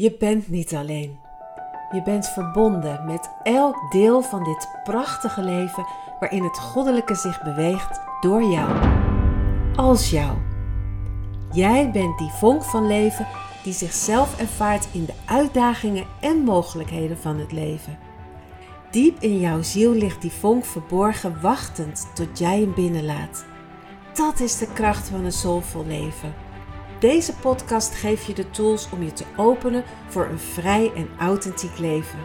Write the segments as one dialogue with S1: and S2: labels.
S1: Je bent niet alleen. Je bent verbonden met elk deel van dit prachtige leven waarin het goddelijke zich beweegt door jou. Als jou. Jij bent die vonk van leven die zichzelf ervaart in de uitdagingen en mogelijkheden van het leven. Diep in jouw ziel ligt die vonk verborgen, wachtend tot jij hem binnenlaat. Dat is de kracht van een soulvol leven. Deze podcast geeft je de tools om je te openen voor een vrij en authentiek leven.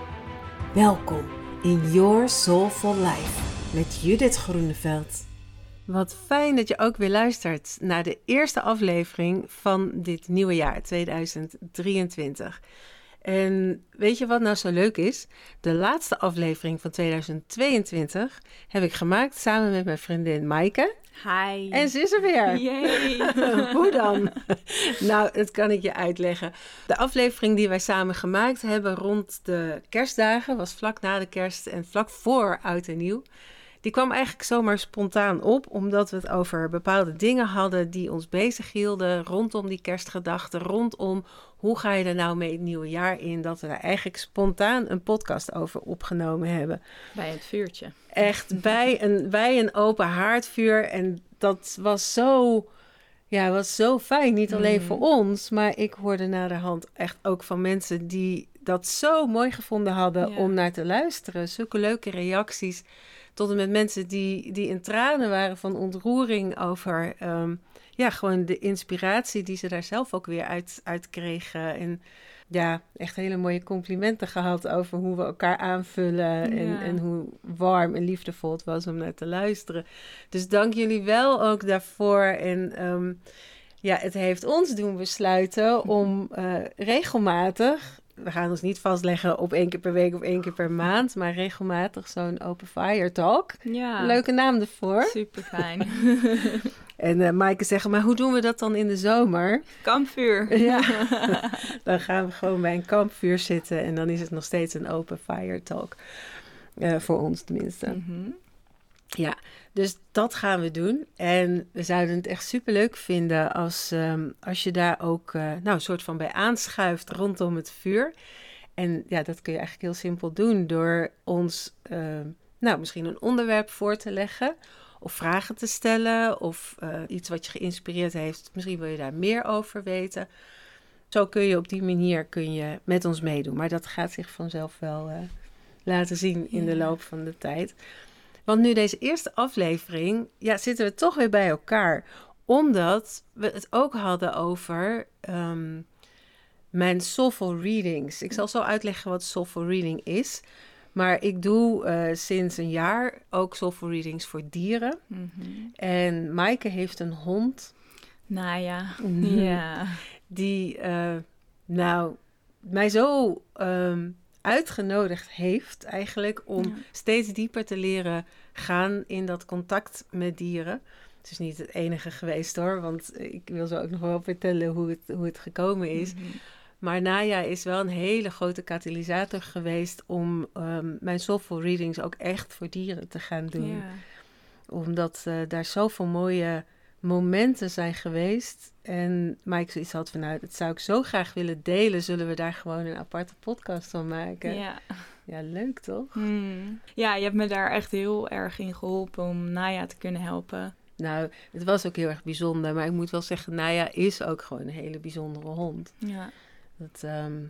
S1: Welkom in Your Soulful Life met Judith Groeneveld. Wat fijn dat je ook weer luistert naar de eerste aflevering van dit nieuwe jaar 2023. En weet je wat nou zo leuk is? De laatste aflevering van 2022 heb ik gemaakt samen met mijn vriendin Maaike.
S2: Hi.
S1: En ze is er weer.
S2: Yay.
S1: Hoe dan? nou, dat kan ik je uitleggen. De aflevering die wij samen gemaakt hebben rond de kerstdagen, was vlak na de kerst en vlak voor Oud en Nieuw. Die kwam eigenlijk zomaar spontaan op, omdat we het over bepaalde dingen hadden die ons bezighielden rondom die kerstgedachten, rondom hoe ga je er nou mee het nieuwe jaar in, dat we daar eigenlijk spontaan een podcast over opgenomen hebben.
S2: Bij het vuurtje.
S1: Echt bij een, bij een open haardvuur en dat was zo, ja, was zo fijn. Niet alleen
S2: Mhm.
S1: voor ons, maar ik hoorde naderhand echt ook van mensen die dat zo mooi gevonden hadden
S2: Ja.
S1: om naar te luisteren. Zulke leuke reacties. Tot en met mensen die, die in tranen waren van ontroering over ehm, ja, gewoon de inspiratie die ze daar zelf ook weer uit, uit kregen. En ja, echt hele mooie complimenten gehad over hoe we elkaar aanvullen. En,
S2: Ja.
S1: en hoe warm en liefdevol het was om naar te luisteren. Dus dank jullie wel ook daarvoor. En ehm, ja, het heeft ons doen besluiten om eh, regelmatig. We gaan ons niet vastleggen op één keer per week of één keer per maand, maar regelmatig zo'n open fire talk.
S2: Ja.
S1: Leuke naam ervoor.
S2: Super fijn.
S1: En eh Maaike zeggen, maar hoe doen we dat dan in de zomer?
S2: Kampvuur.
S1: Ja, dan gaan we gewoon bij een kampvuur zitten en dan is het nog steeds een open fire talk. Eh, voor ons tenminste.
S2: Mhm.
S1: Ja, dus dat gaan we doen. En we zouden het echt super leuk vinden als, ehm, als je daar ook eh, nou, een soort van bij aanschuift rondom het vuur. En ja, dat kun je eigenlijk heel simpel doen door ons ehm, nou, misschien een onderwerp voor te leggen. Of vragen te stellen. Of eh, iets wat je geïnspireerd heeft. Misschien wil je daar meer over weten. Zo kun je op die manier kun je met ons meedoen. Maar dat gaat zich vanzelf wel eh, laten zien in de loop van de tijd. Want nu deze eerste aflevering, ja, zitten we toch weer bij elkaar. Omdat we het ook hadden over ehm, mijn soulful readings. Ik zal zo uitleggen wat soulful reading is. Maar ik doe eh, sinds een jaar ook soulful readings voor dieren.
S2: Mhm.
S1: En Maaike heeft een hond
S2: Nou ja. Ja.
S1: die, eh, nou, mij zo ehm, uitgenodigd heeft eigenlijk om
S2: Ja.
S1: steeds dieper te leren gaan in dat contact met dieren. Het is niet het enige geweest hoor, want ik wil zo ook nog wel vertellen hoe het, hoe het gekomen is.
S2: Mhm.
S1: Maar Naya is wel een hele grote katalysator geweest om ehm, mijn soulful readings ook echt voor dieren te gaan doen
S2: Ja.
S1: omdat eh, daar zoveel mooie momenten zijn geweest. En Mike zoiets had van, nou, dat zou ik zo graag willen delen. Zullen we daar gewoon een aparte podcast van maken? Ja,
S2: Ja.
S1: leuk toch?
S2: Hmm. ja, je hebt me daar echt heel erg in geholpen om Naya te kunnen helpen.
S1: Nou, het was ook heel erg bijzonder. Maar ik moet wel zeggen, Naya is ook gewoon een hele bijzondere hond.
S2: Ja.
S1: Dat, ehm,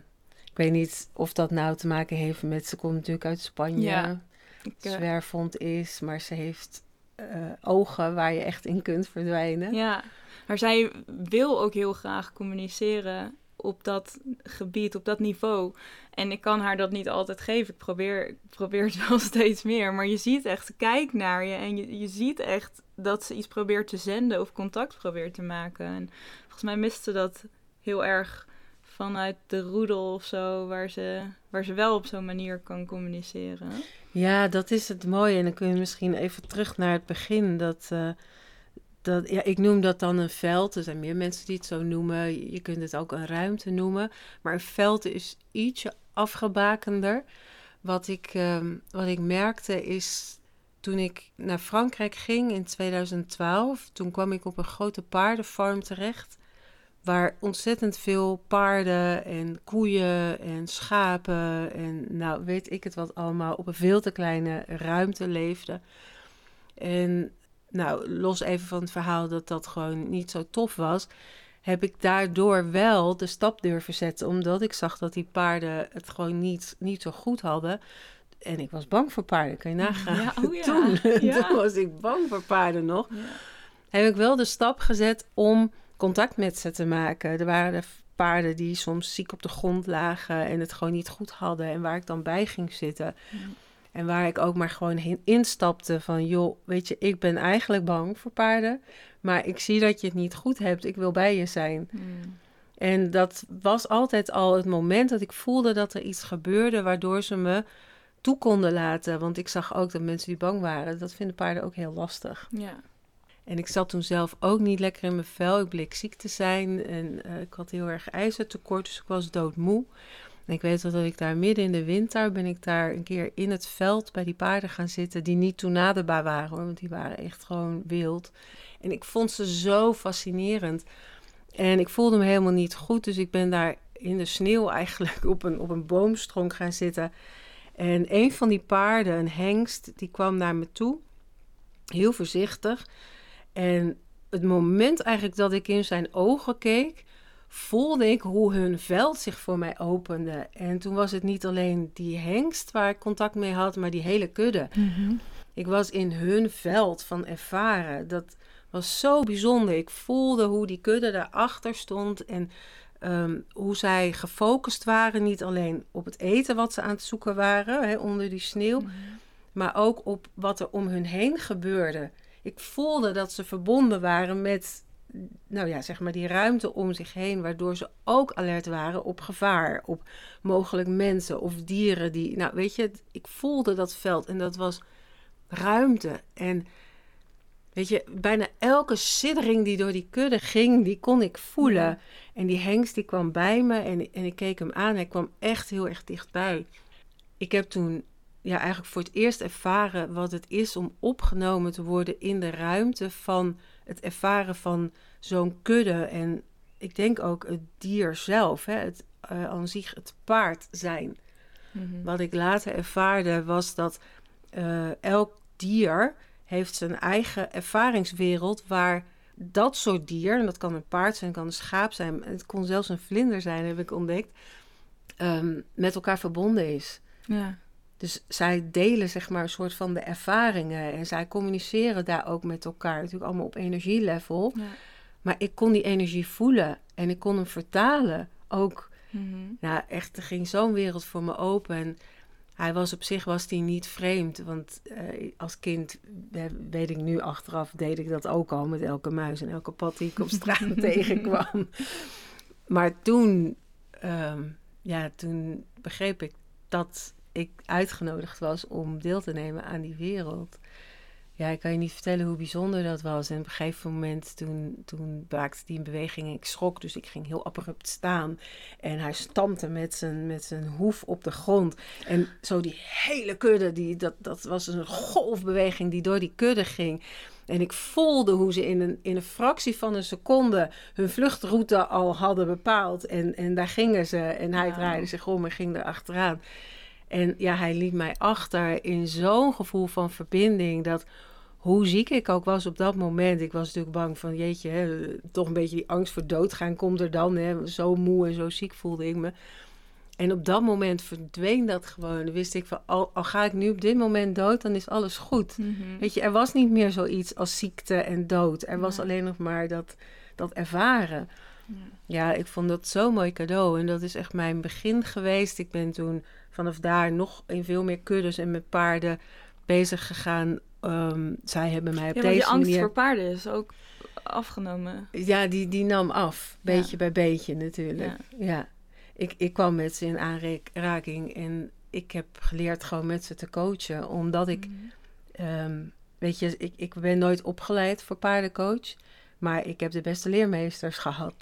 S1: ik weet niet of dat nou te maken heeft met... Ze komt natuurlijk uit Spanje.
S2: Ja. Ik, eh,
S1: Zwerfhond is, maar ze heeft eh, ogen waar je echt in kunt verdwijnen.
S2: Ja, maar zij wil ook heel graag communiceren op dat gebied, op dat niveau. En ik kan haar dat niet altijd geven. Ik probeer, probeer het wel steeds meer. Maar je ziet echt, ze kijkt naar je en je, je ziet echt dat ze iets probeert te zenden of contact probeert te maken. En volgens mij mist ze dat heel erg vanuit de roedel of zo, waar ze, waar ze wel op zo'n manier kan communiceren.
S1: Ja, dat is het mooie. En dan kun je misschien even terug naar het begin. Dat, eh, dat, ja, ik noem dat dan een veld. Er zijn meer mensen die het zo noemen. Je- kunt het ook een ruimte noemen. Maar een veld is ietsje afgebakender. Wat ik, ehm, wat ik merkte is toen ik naar Frankrijk ging in 2012. Toen kwam ik op een grote paardenfarm terecht. Waar ontzettend veel paarden en koeien en schapen en nou weet ik het wat allemaal op een veel te kleine ruimte leefden. En nou, los even van het verhaal dat dat gewoon niet zo tof was, heb ik daardoor wel de stap durven zetten, omdat ik zag dat die paarden het gewoon niet, niet zo goed hadden. En ik was bang voor paarden, kan je nagaan.
S2: Ja, oh ja.
S1: Toen,
S2: Ja.
S1: toen was ik bang voor paarden nog heb ik wel de stap gezet om contact met ze te maken. Er waren er paarden die soms ziek op de grond lagen en het gewoon niet goed hadden en waar ik dan bij ging zitten.
S2: Ja.
S1: En waar ik ook maar gewoon heen instapte van, joh, weet je, ik ben eigenlijk bang voor paarden, maar ik zie dat je het niet goed hebt. Ik wil bij je zijn.
S2: Mm.
S1: En dat was altijd al het moment dat ik voelde dat er iets gebeurde waardoor ze me toe konden laten. Want ik zag ook dat mensen die bang waren, dat vinden paarden ook heel lastig.
S2: Ja.
S1: En ik zat toen zelf ook niet lekker in mijn vel. Ik bleek ziek te zijn en eh, ik had heel erg ijzertekort, dus ik was doodmoe. En ik weet dat ik daar midden in de winter ben ik daar een keer in het veld bij die paarden gaan zitten die niet toenaderbaar waren hoor, want die waren echt gewoon wild. En ik vond ze zo fascinerend. En ik voelde me helemaal niet goed, dus ik ben daar in de sneeuw eigenlijk op een, op een boomstronk gaan zitten. En een van die paarden, een hengst, die kwam naar me toe, heel voorzichtig. En het moment eigenlijk dat ik in zijn ogen keek, voelde ik hoe hun veld zich voor mij opende. En toen was het niet alleen die hengst waar ik contact mee had, maar die hele kudde. Ik was in hun veld van ervaren. Dat was zo bijzonder. Ik voelde hoe die kudde daarachter stond en ehm, hoe zij gefocust waren. Niet alleen op het eten wat ze aan het zoeken waren hè, onder die sneeuw, maar ook op wat er om hun heen gebeurde. Ik voelde dat ze verbonden waren met, nou ja, zeg maar die ruimte om zich heen, waardoor ze ook alert waren op gevaar, op mogelijk mensen of dieren die, nou weet je, ik voelde dat veld en dat was ruimte. En weet je, bijna elke siddering die door die kudde ging, die kon ik voelen. En die hengst die kwam bij me en, en ik keek hem aan. Hij kwam echt heel erg dichtbij. Ik heb toen ja, eigenlijk voor het eerst ervaren wat het is om opgenomen te worden in de ruimte van het ervaren van zo'n kudde. En ik denk ook het dier zelf, hè, het, eh, aan zich het paard zijn.
S2: Mhm.
S1: Wat ik later ervaarde was dat eh, elk dier heeft zijn eigen ervaringswereld waar dat soort dier, en dat kan een paard zijn, kan een schaap zijn, het kon zelfs een vlinder zijn, heb ik ontdekt, ehm, met elkaar verbonden is.
S2: Ja.
S1: Dus zij delen zeg maar een soort van de ervaringen en zij communiceren daar ook met elkaar, natuurlijk allemaal op energielevel.
S2: Ja.
S1: Maar ik kon die energie voelen en ik kon hem vertalen ook
S2: Mhm.
S1: nou, echt, er ging zo'n wereld voor me open. En hij was op zich was die niet vreemd. Want eh, als kind, weet ik nu achteraf, deed ik dat ook al met elke muis en elke pad die ik op straat tegenkwam. Maar toen, ehm, ja, toen begreep ik dat ik uitgenodigd was om deel te nemen aan die wereld. Ja, ik kan je niet vertellen hoe bijzonder dat was. En op een gegeven moment toen, toen maakte hij een beweging en ik schrok. Dus ik ging heel abrupt staan. En hij stampte met zijn, met zijn hoef op de grond. En zo die hele kudde, die, dat, dat was een golfbeweging die door die kudde ging. En ik voelde hoe ze in een, in een fractie van een seconde hun vluchtroute al hadden bepaald. En, en daar gingen ze. En hij draaide zich om en ging er achteraan. En ja, hij liet mij achter in zo'n gevoel van verbinding. Dat hoe ziek ik ook was op dat moment. Ik was natuurlijk bang van, jeetje, hè, toch een beetje die angst voor doodgaan komt er dan. Hè. Zo moe en zo ziek voelde ik me. En op dat moment verdween dat gewoon. Dan wist ik van, al, al ga ik nu op dit moment dood, dan is alles goed.
S2: Mhm.
S1: Weet je, er was niet meer zoiets als ziekte en dood. Er was alleen nog maar dat, dat ervaren.
S2: Ja.
S1: Ja, ik vond dat zo'n mooi cadeau. En dat is echt mijn begin geweest. Ik ben toen vanaf daar nog in veel meer kuddes en met paarden bezig gegaan. Ehm, zij hebben mij op
S2: Ja,
S1: deze
S2: je angst
S1: manier...
S2: voor paarden is ook afgenomen.
S1: Ja, die, die nam af. Beetje
S2: Ja.
S1: bij beetje natuurlijk. Ja. Ik, ik kwam met ze in aanraking en ik heb geleerd gewoon met ze te coachen. Omdat ik,
S2: Mhm.
S1: ehm, weet je, ik, ik ben nooit opgeleid voor paardencoach. Maar ik heb de beste leermeesters gehad.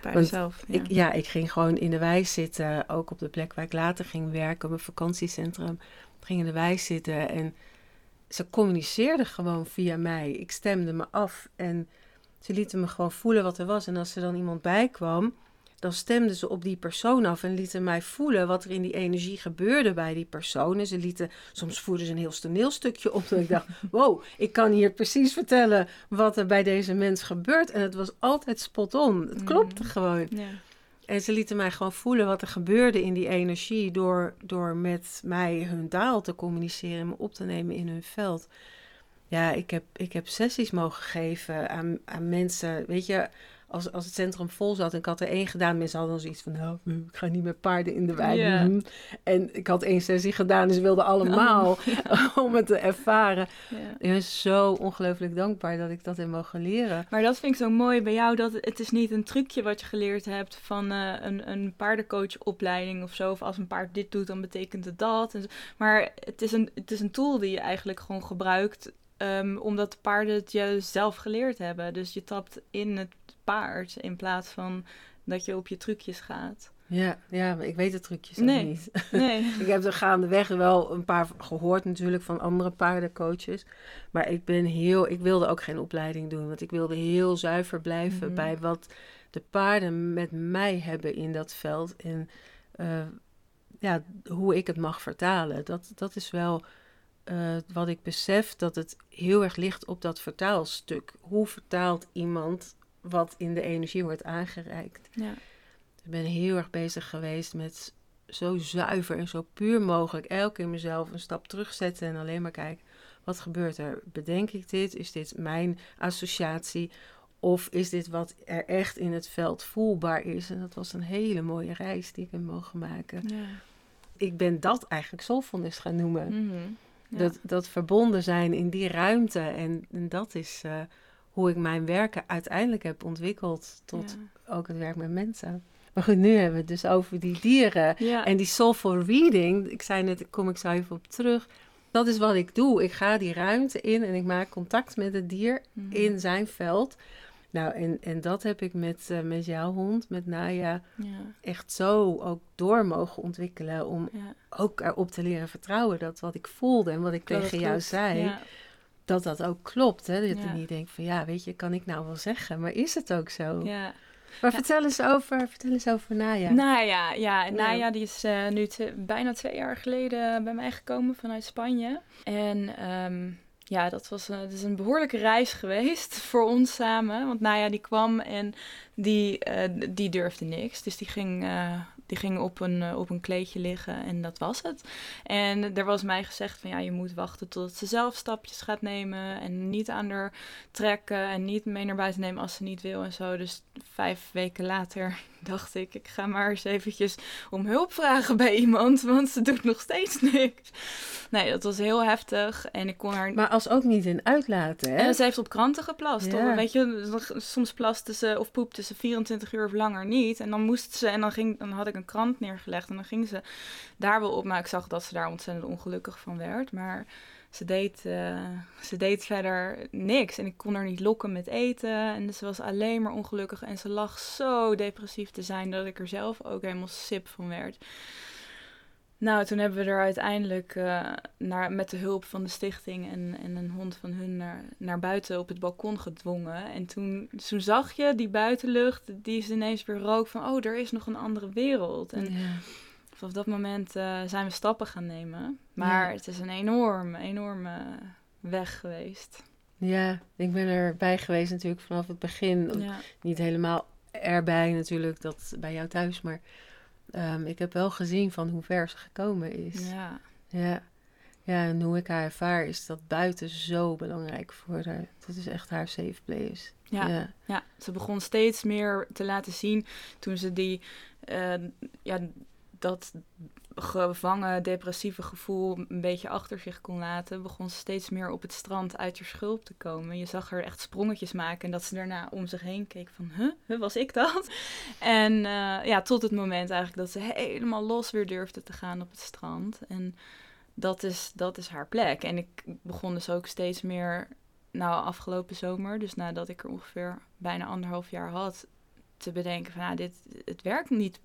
S2: Paarden
S1: want
S2: zelf. Ja.
S1: Ik, ja, ik ging gewoon in de wijs zitten. Ook op de plek waar ik later ging werken, op een vakantiecentrum. Ik ging in de wijs zitten en ze communiceerden gewoon via mij. Ik stemde me af en Ze lieten me gewoon voelen wat er was. En als er dan iemand bij kwam, dan stemden ze op die persoon af en lieten mij voelen wat er in die energie gebeurde bij die persoon. En ze lieten, soms voerden ze een heel toneelstukje op. Dat ik dacht, wow, ik kan hier precies vertellen wat er bij deze mens gebeurt. En het was altijd spot on. Het klopte
S2: Mm.
S1: gewoon.
S2: Ja.
S1: En ze lieten mij gewoon voelen wat er gebeurde in die energie door, door met mij hun taal te communiceren en me op te nemen in hun veld. Ja, ik heb, ik heb sessies mogen geven aan, aan mensen. Weet je, als, als het centrum vol zat en ik had er één gedaan, mensen hadden dan zoiets van, nou, ik ga niet met paarden in de wei. Mhm. En ik had één sessie gedaan en ze wilden allemaal om het te ervaren. Ik ben zo ongelooflijk dankbaar dat ik dat heb mogen leren.
S2: Maar dat vind ik zo mooi bij jou, dat het is niet een trucje wat je geleerd hebt van eh, een, een paardencoachopleiding of zo. Of als een paard dit doet, dan betekent het dat. En. Maar het is, een, het is een tool die je eigenlijk gewoon gebruikt, ehm, omdat de paarden het je zelf geleerd hebben. Dus je tapt in het paard in plaats van dat je op je trucjes gaat.
S1: Ja, ja, maar ik weet de trucjes
S2: Nee.
S1: niet.
S2: Nee.
S1: Ik heb er gaandeweg wel een paar gehoord natuurlijk van andere paardencoaches. Maar ik ben heel, ik wilde ook geen opleiding doen. Want ik wilde heel zuiver blijven
S2: Mhm.
S1: bij wat de paarden met mij hebben in dat veld. En eh, ja, hoe ik het mag vertalen. Dat, dat is wel eh, wat ik besef, dat het heel erg ligt op dat vertaalstuk. Hoe vertaalt iemand wat in de energie wordt aangereikt?
S2: Ja.
S1: Ik ben heel erg bezig geweest met zo zuiver en zo puur mogelijk elke keer mezelf een stap terugzetten en alleen maar kijken, wat gebeurt er? Bedenk ik dit? Is dit mijn associatie? Of is dit wat er echt in het veld voelbaar is? En dat was een hele mooie reis die ik heb mogen maken.
S2: Ja.
S1: Ik ben dat eigenlijk soulfulness gaan noemen.
S2: Mhm. Ja.
S1: Dat, dat verbonden zijn in die ruimte. En, en dat is eh, hoe ik mijn werken uiteindelijk heb ontwikkeld tot
S2: Ja.
S1: ook het werk met mensen. Maar goed, nu hebben we het dus over die dieren.
S2: Ja.
S1: En die soulful reading, ik zei net, daar kom ik zo even op terug. Dat is wat ik doe. Ik ga die ruimte in en ik maak contact met het dier
S2: Mhm.
S1: in zijn veld. Nou, en, en dat heb ik met, eh, met jouw hond, met Naya,
S2: Ja.
S1: echt zo ook door mogen ontwikkelen. Om
S2: Ja.
S1: ook erop te leren vertrouwen dat wat ik voelde en wat ik
S2: Dat
S1: tegen jou zei,
S2: Ja.
S1: Dat dat ook klopt. Hè? Dat
S2: Ja.
S1: je niet denkt van ja, weet je, kan ik nou wel zeggen, maar is het ook zo?
S2: Ja.
S1: Maar
S2: Ja.
S1: vertel, eens over, vertel eens over Naya.
S2: Naya, ja. Naya die is eh, nu te- bijna twee jaar geleden bij mij gekomen vanuit Spanje. En ehm, ja, dat was eh, dat is een behoorlijke reis geweest voor ons samen. Want Naya die kwam en die, eh, die durfde niks. Dus die ging, die ging op, een, eh, op een kleedje liggen en dat was het. En er was mij gezegd van ja, je moet wachten totdat ze zelf stapjes gaat nemen. En niet aan haar trekken en niet mee naar buiten nemen als ze niet wil en zo. Dus vijf weken later dacht ik, ik ga maar eens eventjes om hulp vragen bij iemand, want ze doet nog steeds niks. Nee, dat was heel heftig en ik kon haar...
S1: Maar als ook niet in uitlaten, hè?
S2: En ze heeft op kranten geplast.
S1: Ja.
S2: Of, weet je, soms plaste ze of poepte ze 24 uur of langer niet. En dan moest ze, en dan, ging, dan had ik een krant neergelegd en dan ging ze daar wel op. Maar ik zag dat ze daar ontzettend ongelukkig van werd. Maar ze deed, eh, ze deed verder niks. En ik kon haar niet lokken met eten. En ze was alleen maar ongelukkig. En ze lag zo depressief te zijn dat ik er zelf ook helemaal sip van werd. Nou, toen hebben we er uiteindelijk eh, naar, met de hulp van de stichting en, en een hond van hun naar, naar buiten op het balkon gedwongen. En toen, toen zag je die buitenlucht, die is ineens weer rook van, oh, er is nog een andere wereld. En
S1: Ja.
S2: Vanaf dat moment eh, zijn we stappen gaan nemen. Maar
S1: Ja.
S2: het is een enorme, enorme weg geweest.
S1: ja, ik ben erbij geweest natuurlijk vanaf het begin.
S2: Ja,
S1: Niet helemaal erbij natuurlijk, dat bij jou thuis, maar ehm, ik heb wel gezien van hoe ver ze gekomen is.
S2: ja,
S1: Ja. ja, en hoe ik haar ervaar is dat buiten zo belangrijk voor haar. Dat is echt haar safe place.
S2: ja.
S1: ja.
S2: Ja, ze begon steeds meer te laten zien toen ze die, eh, ja, dat gevangen depressieve gevoel een beetje achter zich kon laten, begon ze steeds meer op het strand uit haar schulp te komen. Je zag haar echt sprongetjes maken en dat ze daarna om zich heen keek van, huh, was ik dat? En eh, ja, tot het moment eigenlijk dat ze helemaal los weer durfde te gaan op het strand. En dat is, dat is haar plek. En ik begon dus ook steeds meer nou, afgelopen zomer, dus nadat ik er ongeveer bijna anderhalf jaar had, te bedenken van, nou, dit, het werkt niet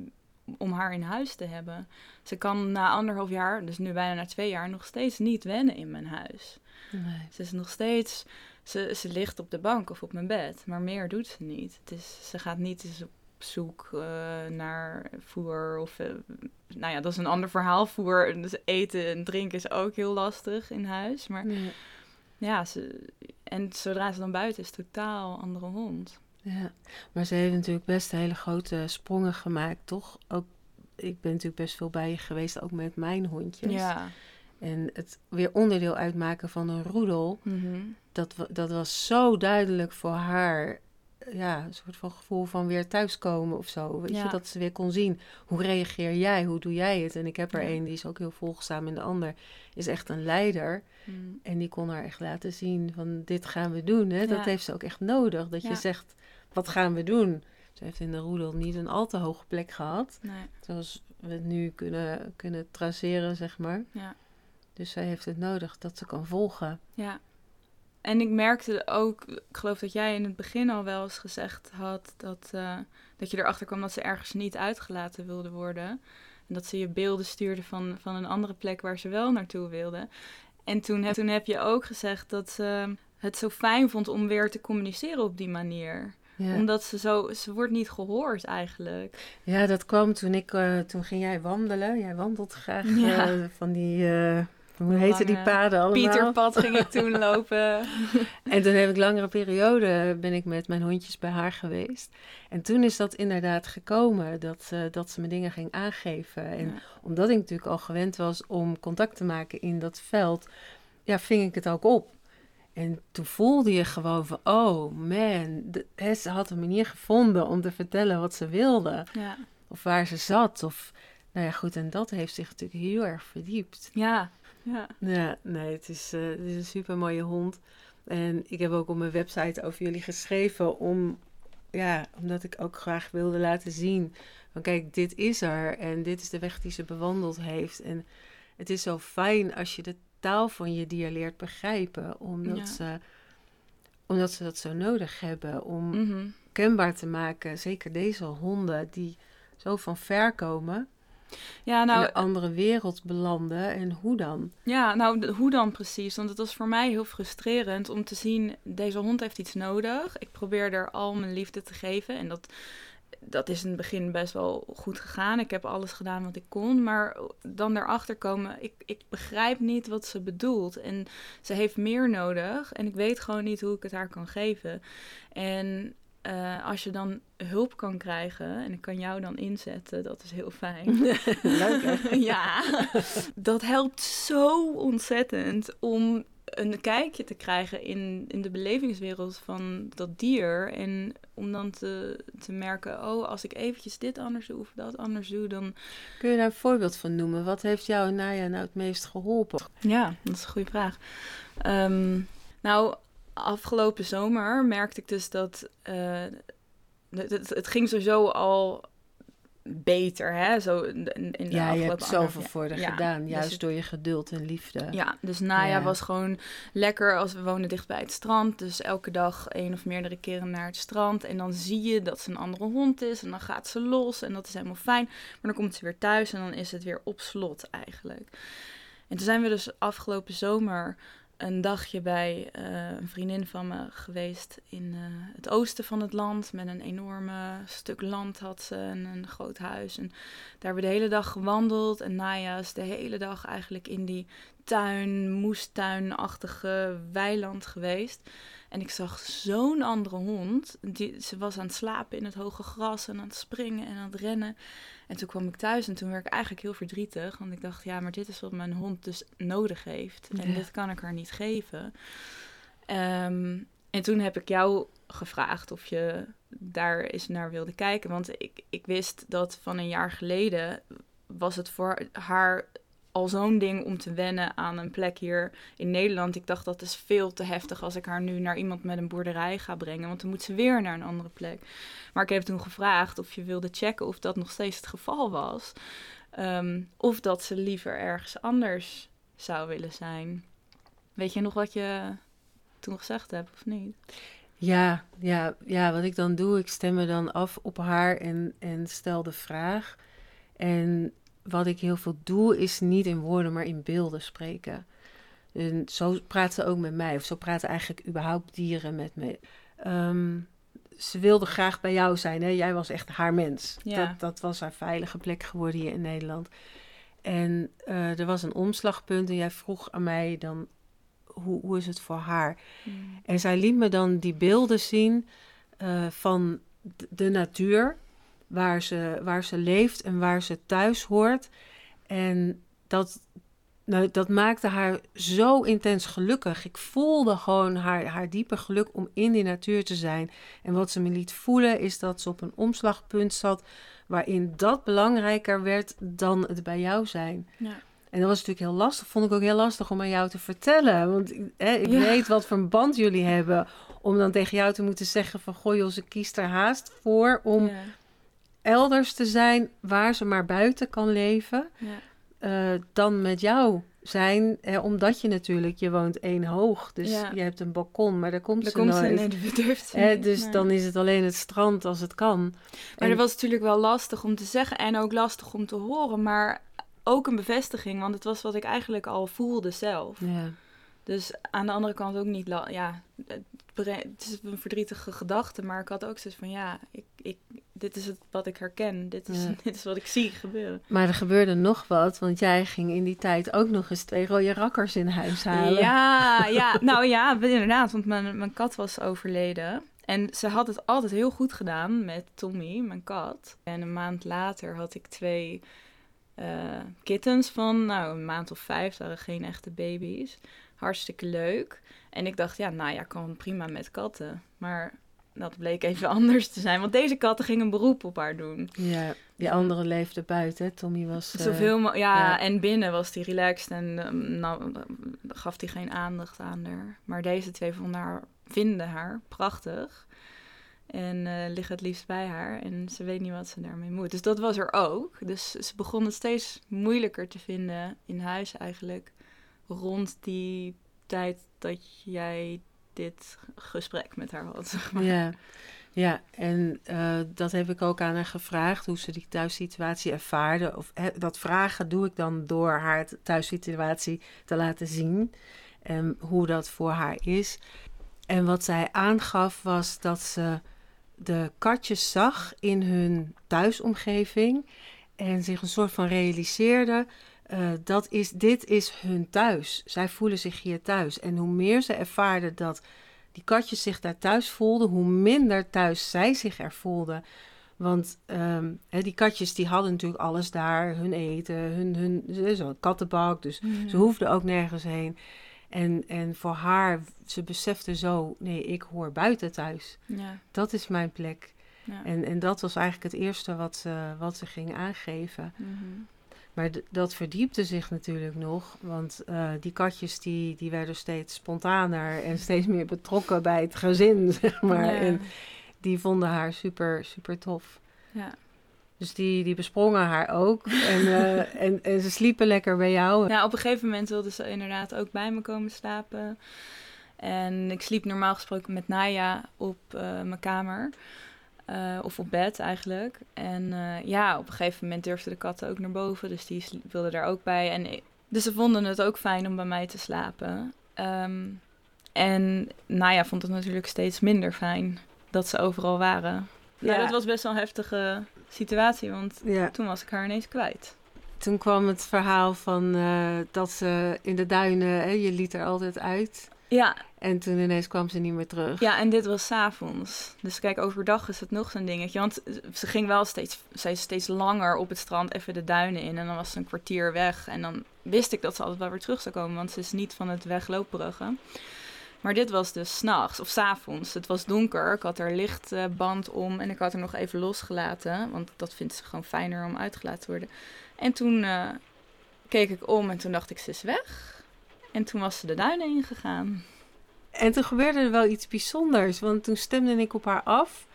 S2: om haar in huis te hebben. Ze kan na anderhalf jaar, dus nu bijna na twee jaar, nog steeds niet wennen in mijn huis.
S1: Nee.
S2: Ze is nog steeds, ze, ze ligt op de bank of op mijn bed, maar meer doet ze niet. Het is, ze gaat niet eens op zoek eh, naar voer of, eh, nou ja, dat is een ander verhaal. Voer, dus eten en drinken is ook heel lastig in huis, maar
S1: Ja.
S2: ja, ze, en zodra ze dan buiten is, totaal andere hond.
S1: Ja, maar ze heeft natuurlijk best hele grote sprongen gemaakt, toch? Ook, ik ben natuurlijk best veel bij je geweest, ook met mijn hondjes.
S2: Ja.
S1: En het weer onderdeel uitmaken van een roedel,
S2: Mhm.
S1: dat, dat was zo duidelijk voor haar. Ja, een soort van gevoel van weer thuiskomen of zo. Weet
S2: Ja.
S1: je, dat ze weer kon zien. Hoe reageer jij? Hoe doe jij het? En ik heb er
S2: Ja.
S1: een, die is ook heel volgzaam. En de ander is echt een leider.
S2: Mm.
S1: En die kon haar echt laten zien van dit gaan we doen. Hè? Dat heeft ze ook echt nodig. Dat je zegt, wat gaan we doen? Ze heeft in de roedel niet een al te hoge plek gehad.
S2: Nee,
S1: Zoals we het nu kunnen, kunnen traceren, zeg maar.
S2: ja.
S1: Dus zij heeft het nodig dat ze kan volgen.
S2: Ja. En ik merkte ook, ik geloof dat jij in het begin al wel eens gezegd had dat, eh, dat je erachter kwam dat ze ergens niet uitgelaten wilde worden. En dat ze je beelden stuurde van, van een andere plek waar ze wel naartoe wilde. En toen heb, toen heb je ook gezegd dat ze het zo fijn vond om weer te communiceren op die manier.
S1: Ja,
S2: Omdat ze zo, ze wordt niet gehoord eigenlijk.
S1: ja dat kwam toen ik, eh, toen ging jij wandelen. Jij wandelt graag
S2: Ja.
S1: eh, van die, hoe heette die paden allemaal?
S2: Pieterpad ging ik toen lopen.
S1: En toen heb ik langere periode ben ik met mijn hondjes bij haar geweest. En toen is dat inderdaad gekomen, dat, eh, dat ze me dingen ging aangeven. En
S2: Ja.
S1: omdat ik natuurlijk al gewend was om contact te maken in dat veld, ja, ving ik het ook op. En toen voelde je gewoon van, oh man, de, ze had een manier gevonden om te vertellen wat ze wilde.
S2: Ja.
S1: Of waar ze zat. Of, nou ja, goed, en dat heeft zich natuurlijk heel erg verdiept.
S2: Ja. Ja.
S1: Ja, nee, het is, eh, het is een super mooie hond. En ik heb ook op mijn website over jullie geschreven om, ja, omdat ik ook graag wilde laten zien van kijk, dit is er en dit is de weg die ze bewandeld heeft. En het is zo fijn als je de taal van je dier leert begrijpen, omdat,
S2: Ja.
S1: ze, omdat ze dat zo nodig hebben om
S2: Mhm.
S1: kenbaar te maken. Zeker deze honden die zo van ver komen,
S2: Ja,
S1: in
S2: nou,
S1: een andere wereld belanden en hoe dan?
S2: Ja, nou, hoe dan precies? Want het was voor mij heel frustrerend om te zien, deze hond heeft iets nodig. Ik probeer er al mijn liefde te geven en dat, dat is in het begin best wel goed gegaan. Ik heb alles gedaan wat ik kon, maar dan daarachter komen, ik, ik begrijp niet wat ze bedoelt. En ze heeft meer nodig en ik weet gewoon niet hoe ik het haar kan geven. En eh, als je dan hulp kan krijgen en ik kan jou dan inzetten, dat is heel fijn.
S1: Leuk, hè?
S2: ja, dat helpt zo ontzettend om een kijkje te krijgen in, in de belevingswereld van dat dier. En om dan te, te merken, oh, als ik eventjes dit anders doe of dat anders doe, dan...
S1: Kun je daar een voorbeeld van noemen? Wat heeft jou en Naya nou het meest geholpen?
S2: Ja, dat is een goede vraag. Ehm, nou, afgelopen zomer merkte ik dus dat... eh, het, ging sowieso al beter, hè? Zo in, de- in de
S1: Ja, je
S2: afgelopen
S1: hebt zoveel voor
S2: jaar. Ja,
S1: gedaan,
S2: dus
S1: juist
S2: het-
S1: door je geduld en liefde.
S2: Ja, dus Naya
S1: Ja.
S2: was gewoon lekker als we wonen dicht bij het strand. Dus elke dag één of meerdere keren naar het strand. En dan zie je dat ze een andere hond is. En dan gaat ze los. En dat is helemaal fijn. Maar dan komt ze weer thuis en dan is het weer op slot eigenlijk. En toen zijn we dus afgelopen zomer een dagje bij eh, een vriendin van me geweest in eh, het oosten van het land. Met een enorme stuk land had ze en een groot huis. En daar hebben we de hele dag gewandeld. En Naya is de hele dag eigenlijk in die tuin, moestuinachtige weiland geweest. En ik zag zo'n andere hond. Die, ze was aan het slapen in het hoge gras en aan het springen en aan het rennen. En toen kwam ik thuis en toen werd ik eigenlijk heel verdrietig. Want ik dacht, ja, maar dit is wat mijn hond dus nodig heeft. En
S1: Ja.
S2: dit kan ik haar niet geven. Ehm, en toen heb ik jou gevraagd of je daar eens naar wilde kijken. Want ik, ik wist dat van een jaar geleden was het voor haar al zo'n ding om te wennen aan een plek hier in Nederland. Ik dacht dat is veel te heftig als ik haar nu naar iemand met een boerderij ga brengen. Want dan moet ze weer naar een andere plek. Maar ik heb toen gevraagd of je wilde checken of dat nog steeds het geval was. Ehm, of dat ze liever ergens anders zou willen zijn. Weet je nog wat je toen gezegd hebt of niet?
S1: Ja, ja, ja, wat ik dan doe, ik stem me dan af op haar en, en stel de vraag. En wat ik heel veel doe, is niet in woorden, maar in beelden spreken. En zo praat ze ook met mij, of zo praten eigenlijk überhaupt dieren met me. Ehm, ze wilde graag bij jou zijn, hè? jij was echt haar mens.
S2: Ja.
S1: Dat, dat was haar veilige plek geworden hier in Nederland. En eh, er was een omslagpunt en jij vroeg aan mij dan, hoe, hoe is het voor haar?
S2: Mm.
S1: En zij liet me dan die beelden zien eh, van de natuur, waar ze, waar ze leeft en waar ze thuis hoort. En dat, nou, dat maakte haar zo intens gelukkig. Ik voelde gewoon haar, haar diepe geluk om in die natuur te zijn. En wat ze me liet voelen is dat ze op een omslagpunt zat waarin dat belangrijker werd dan het bij jou zijn.
S2: Ja.
S1: En dat was natuurlijk heel lastig. Vond ik ook heel lastig om aan jou te vertellen. Want hè, ik
S2: Ja.
S1: weet wat voor een band jullie hebben. Om dan tegen jou te moeten zeggen van... Goh joh, ze kiest er haast voor om
S2: Ja.
S1: Elders te zijn... waar ze maar buiten kan leven.
S2: Ja.
S1: eh, dan met jou zijn. Hè, omdat je natuurlijk... Je woont één hoog. Dus
S2: Ja.
S1: je hebt een balkon. Maar daar komt
S2: Daar
S1: ze
S2: komt ze
S1: nooit.
S2: nee, dat durft ze
S1: Hè,
S2: niet.
S1: dus dan is het alleen het strand als het kan.
S2: Maar
S1: En-
S2: dat was natuurlijk wel lastig om te zeggen en ook lastig om te horen, maar ook een bevestiging, want het was wat ik eigenlijk al voelde zelf.
S1: Ja.
S2: Dus aan de andere kant ook niet, ja, het, is een verdrietige gedachte, maar ik had ook zoiets van, ja, ik, ik, dit is het wat ik herken, dit is,
S1: Ja.
S2: dit is wat ik zie gebeuren.
S1: Maar er gebeurde nog wat. Want jij ging in die tijd ook nog eens twee rode rakkers in huis halen.
S2: Ja, ja, nou ja, inderdaad, want mijn, mijn kat was overleden. En ze had het altijd heel goed gedaan met Tommy, mijn kat. En een maand later had ik twee eh, kittens van, nou, een maand of vijf. Ze waren geen echte baby's. Hartstikke leuk. En ik dacht, ja, nou ja, kan prima met katten. Maar dat bleek even anders te zijn. Want deze katten gingen een beroep op haar doen.
S1: Ja, die andere leefde buiten. hè. Tommy was... eh,
S2: Zoveel ja,
S1: ja.
S2: en binnen was hij relaxed en ehm, nou, gaf hij geen aandacht aan haar. Maar deze twee vonden haar, vinden haar prachtig. En eh, liggen het liefst bij haar. En ze weet niet wat ze daarmee moet. Dus dat was er ook. Dus ze begon het steeds moeilijker te vinden in huis eigenlijk. Rond die tijd dat jij dit gesprek met haar had. zeg maar.
S1: Ja, ja. en eh, dat heb ik ook aan haar gevraagd, hoe ze die thuissituatie ervaarde. Of, hè, dat vragen doe ik dan door haar thuissituatie te laten zien. En hoe dat voor haar is. En wat zij aangaf was dat ze de katjes zag in hun thuisomgeving. En zich een soort van realiseerde, eh, dat is, dit is hun thuis. Zij voelen zich hier thuis. En hoe meer ze ervaarde dat die katjes zich daar thuis voelden, hoe minder thuis zij zich er voelden. Want ehm, die katjes die hadden natuurlijk alles daar, hun eten, hun, hun zo'n kattenbak, dus ze hoefden ook nergens heen. En, en voor haar, ze besefte zo, nee, ik hoor buiten thuis.
S2: Ja,
S1: Dat is mijn plek.
S2: ja.
S1: En, en dat was eigenlijk het eerste wat ze, wat ze ging aangeven.
S2: Mhm.
S1: Maar dat verdiepte zich natuurlijk nog. Want eh, die katjes die, die werden steeds spontaner en steeds meer betrokken bij het gezin, zeg maar.
S2: Ja.
S1: En die vonden haar super, super tof.
S2: ja.
S1: Dus die, die besprongen haar ook. En, eh, en, en ze sliepen lekker bij jou.
S2: Nou, op een gegeven moment wilde ze inderdaad ook bij me komen slapen. En ik sliep normaal gesproken met Naya op eh, mijn kamer. Eh, of op bed eigenlijk. En eh, ja, op een gegeven moment durfden de katten ook naar boven. Dus die wilden daar ook bij. En ik- dus ze vonden het ook fijn om bij mij te slapen. Ehm, en Naya vond het natuurlijk steeds minder fijn dat ze overal waren. Ja,
S1: Ja.
S2: dat was best wel een heftige situatie. Want
S1: Ja.
S2: toen was ik haar ineens kwijt.
S1: Toen kwam het verhaal van eh, dat ze in de duinen, hè, je liet er altijd uit.
S2: Ja,
S1: En toen ineens kwam ze niet meer terug.
S2: Ja, en dit was 's avonds. Dus kijk, overdag is het nog zo'n dingetje. Want ze ging wel steeds, zij steeds langer op het strand even de duinen in. En dan was ze een kwartier weg. En dan wist ik dat ze altijd wel weer terug zou komen. Want ze is niet van het wegloopbruggen. Maar dit was dus s'nachts of 's avonds. Het was donker. Ik had er lichtband om. En ik had haar nog even losgelaten. Want dat vindt ze gewoon fijner om uitgelaten te worden. En toen eh, keek ik om en toen dacht ik, ze is weg. En toen was ze de duinen ingegaan.
S1: En toen gebeurde er wel iets bijzonders, want toen stemde ik op haar af.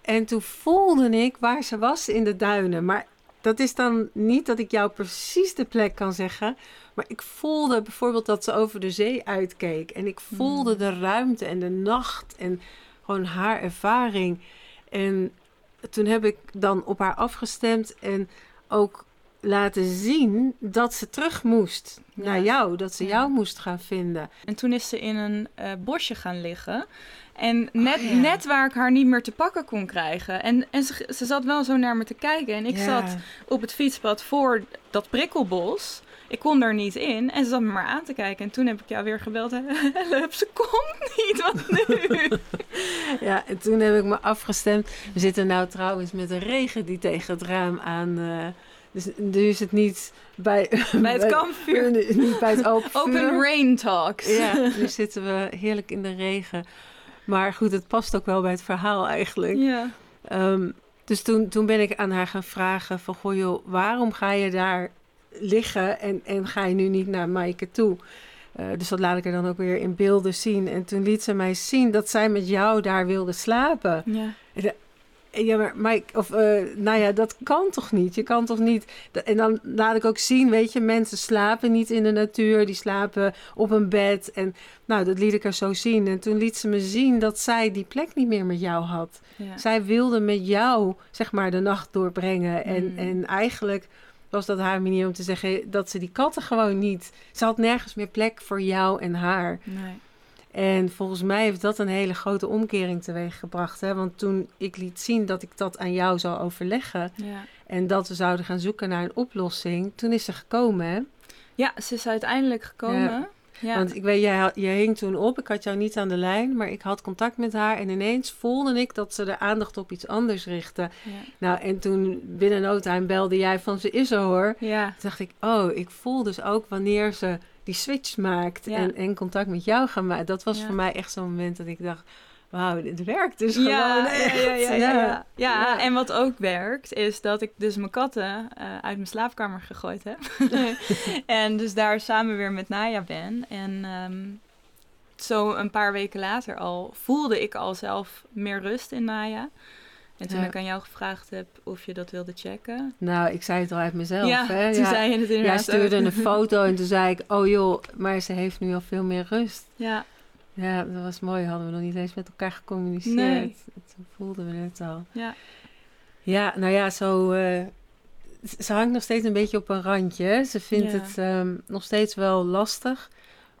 S1: En toen voelde ik waar ze was in de duinen. Maar dat is dan niet dat ik jou precies de plek kan zeggen. Maar ik voelde bijvoorbeeld dat ze over de zee uitkeek. En ik voelde
S2: Hmm.
S1: de ruimte en de nacht en gewoon haar ervaring. En toen heb ik dan op haar afgestemd en ook laten zien dat ze terug moest
S2: Ja.
S1: naar jou. Dat ze
S2: Ja.
S1: jou moest gaan vinden.
S2: En toen is ze in een eh, bosje gaan liggen. En net,
S1: Oh, ja.
S2: net waar ik haar niet meer te pakken kon krijgen. En, en ze, ze zat wel zo naar me te kijken. En ik zat op het fietspad voor dat prikkelbos. Ik kon er niet in. En ze zat me maar aan te kijken. En toen heb ik jou weer gebeld. Help, ze komt niet. Wat nu?
S1: Ja, en toen heb ik me afgestemd. We zitten nou trouwens met een regen die tegen het raam aan. eh, dus nu is het niet bij,
S2: Bij het kampvuur.
S1: Niet bij het open.
S2: Open rain talks.
S1: Ja, nu zitten we heerlijk in de regen. Maar goed, het past ook wel bij het verhaal eigenlijk.
S2: Ja.
S1: Ehm, dus toen, toen ben ik aan haar gaan vragen van... Goh joh, waarom ga je daar liggen en, en ga je nu niet naar Maaike toe? Eh, dus dat laat ik er dan ook weer in beelden zien. En toen liet ze mij zien dat zij met jou daar wilde slapen.
S2: Ja.
S1: Ja, maar Mike, of eh, nou ja, dat kan toch niet? Je kan toch niet. En dan laat ik ook zien, weet je, mensen slapen niet in de natuur, die slapen op een bed. En nou, dat liet ik er zo zien. En toen liet ze me zien dat zij die plek niet meer met jou had.
S2: Ja.
S1: Zij wilde met jou, zeg maar, de nacht doorbrengen. En,
S2: Mm.
S1: en eigenlijk was dat haar manier om te zeggen dat ze die katten gewoon niet. Ze had nergens meer plek voor jou en haar.
S2: Nee.
S1: En volgens mij heeft dat een hele grote omkering teweeg gebracht. Hè? Want toen ik liet zien dat ik dat aan jou zou overleggen.
S2: Ja.
S1: En dat we zouden gaan zoeken naar een oplossing. Toen is ze gekomen. Hè?
S2: ja, ze is uiteindelijk gekomen. Ja.
S1: Want ik weet, jij, hing toen op. Ik had jou niet aan de lijn. Maar ik had contact met haar. En ineens voelde ik dat ze de aandacht op iets anders richtte.
S2: ja.
S1: Nou, en toen binnen no time belde jij van ze is er hoor.
S2: ja.
S1: Toen dacht ik, oh, ik voel dus ook wanneer ze die switch maakt
S2: Ja.
S1: en, en contact met jou gaat maken. Dat was
S2: Ja.
S1: voor mij echt zo'n moment dat ik dacht, wauw, dit werkt dus gewoon
S2: ja,
S1: echt.
S2: ja, ja, ja, ja. Ja,
S1: Ja.
S2: en wat ook werkt, is dat ik dus mijn katten eh, uit mijn slaapkamer gegooid heb. en dus daar samen weer met Naya ben. En ehm, zo een paar weken later al voelde ik al zelf meer rust in Naya. En toen
S1: Ja.
S2: ik aan jou gevraagd heb of je dat wilde checken.
S1: Nou, ik zei het al uit mezelf.
S2: ja,
S1: hè?
S2: toen
S1: ja.
S2: zei je het
S1: Jij
S2: inderdaad
S1: stuurde
S2: ook.
S1: een foto en toen zei ik, oh joh, maar ze heeft nu al veel meer rust.
S2: Ja,
S1: Ja, dat was mooi. Hadden we nog niet eens met elkaar gecommuniceerd.
S2: Nee.
S1: Toen voelden we het al.
S2: ja,
S1: Ja, nou ja, zo. eh, ze hangt nog steeds een beetje op een randje. Ze vindt
S2: Ja.
S1: het ehm, nog steeds wel lastig.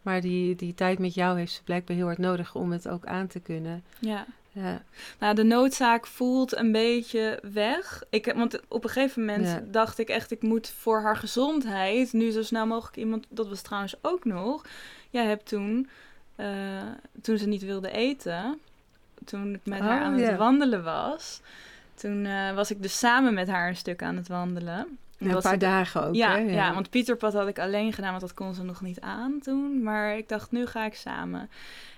S1: Maar die, die tijd met jou heeft ze blijkbaar heel hard nodig om het ook aan te kunnen.
S2: ja.
S1: Ja,
S2: Nou, de noodzaak voelt een beetje weg. Ik, want op een gegeven moment
S1: Ja.
S2: dacht ik echt, ik moet voor haar gezondheid nu zo snel mogelijk iemand. Dat was trouwens ook nog. Jij hebt toen, eh, toen ze niet wilde eten, toen ik met haar
S1: Oh,
S2: aan
S1: ja.
S2: het wandelen was, toen eh, was ik dus samen met haar een stuk aan het wandelen.
S1: Ja, een paar dagen ook.
S2: ja,
S1: hè?
S2: ja. want Pieterpad had ik alleen gedaan, want dat kon ze nog niet aan toen. Maar ik dacht, nu ga ik samen.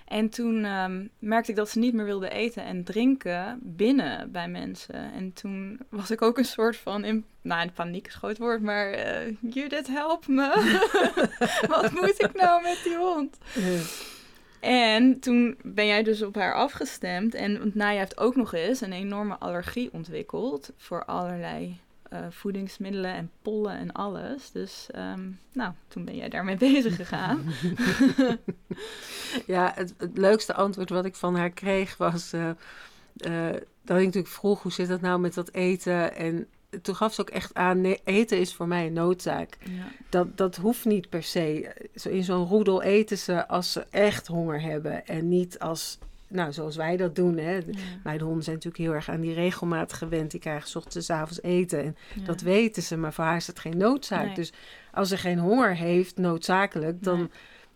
S2: En toen ehm, merkte ik dat ze niet meer wilde eten en drinken binnen bij mensen. En toen was ik ook een soort van, in, nou in paniek is een groot woord, maar eh Judith, help me. Wat moet ik nou met die hond?
S1: Ja.
S2: En toen ben jij dus op haar afgestemd. En want Naya heeft ook nog eens een enorme allergie ontwikkeld voor allerlei eh, voedingsmiddelen en pollen en alles. Dus ehm, nou, toen ben jij daarmee bezig gegaan.
S1: Ja, het, het leukste antwoord wat ik van haar kreeg was... eh, eh, dat ik natuurlijk vroeg, hoe zit dat nou met dat eten? En toen gaf ze ook echt aan, nee, eten is voor mij een noodzaak.
S2: ja.
S1: Dat, dat hoeft niet per se. Zo in zo'n roedel eten ze als ze echt honger hebben. En niet als, nou, zoals wij dat doen. Hè.
S2: Ja.
S1: Mijn honden zijn natuurlijk heel erg aan die regelmaat gewend. Die krijgen 's ochtends en avonds eten. En
S2: Ja.
S1: dat weten ze, maar voor haar is het geen noodzaak.
S2: Nee.
S1: Dus als ze geen honger heeft, noodzakelijk, dan
S2: Nee.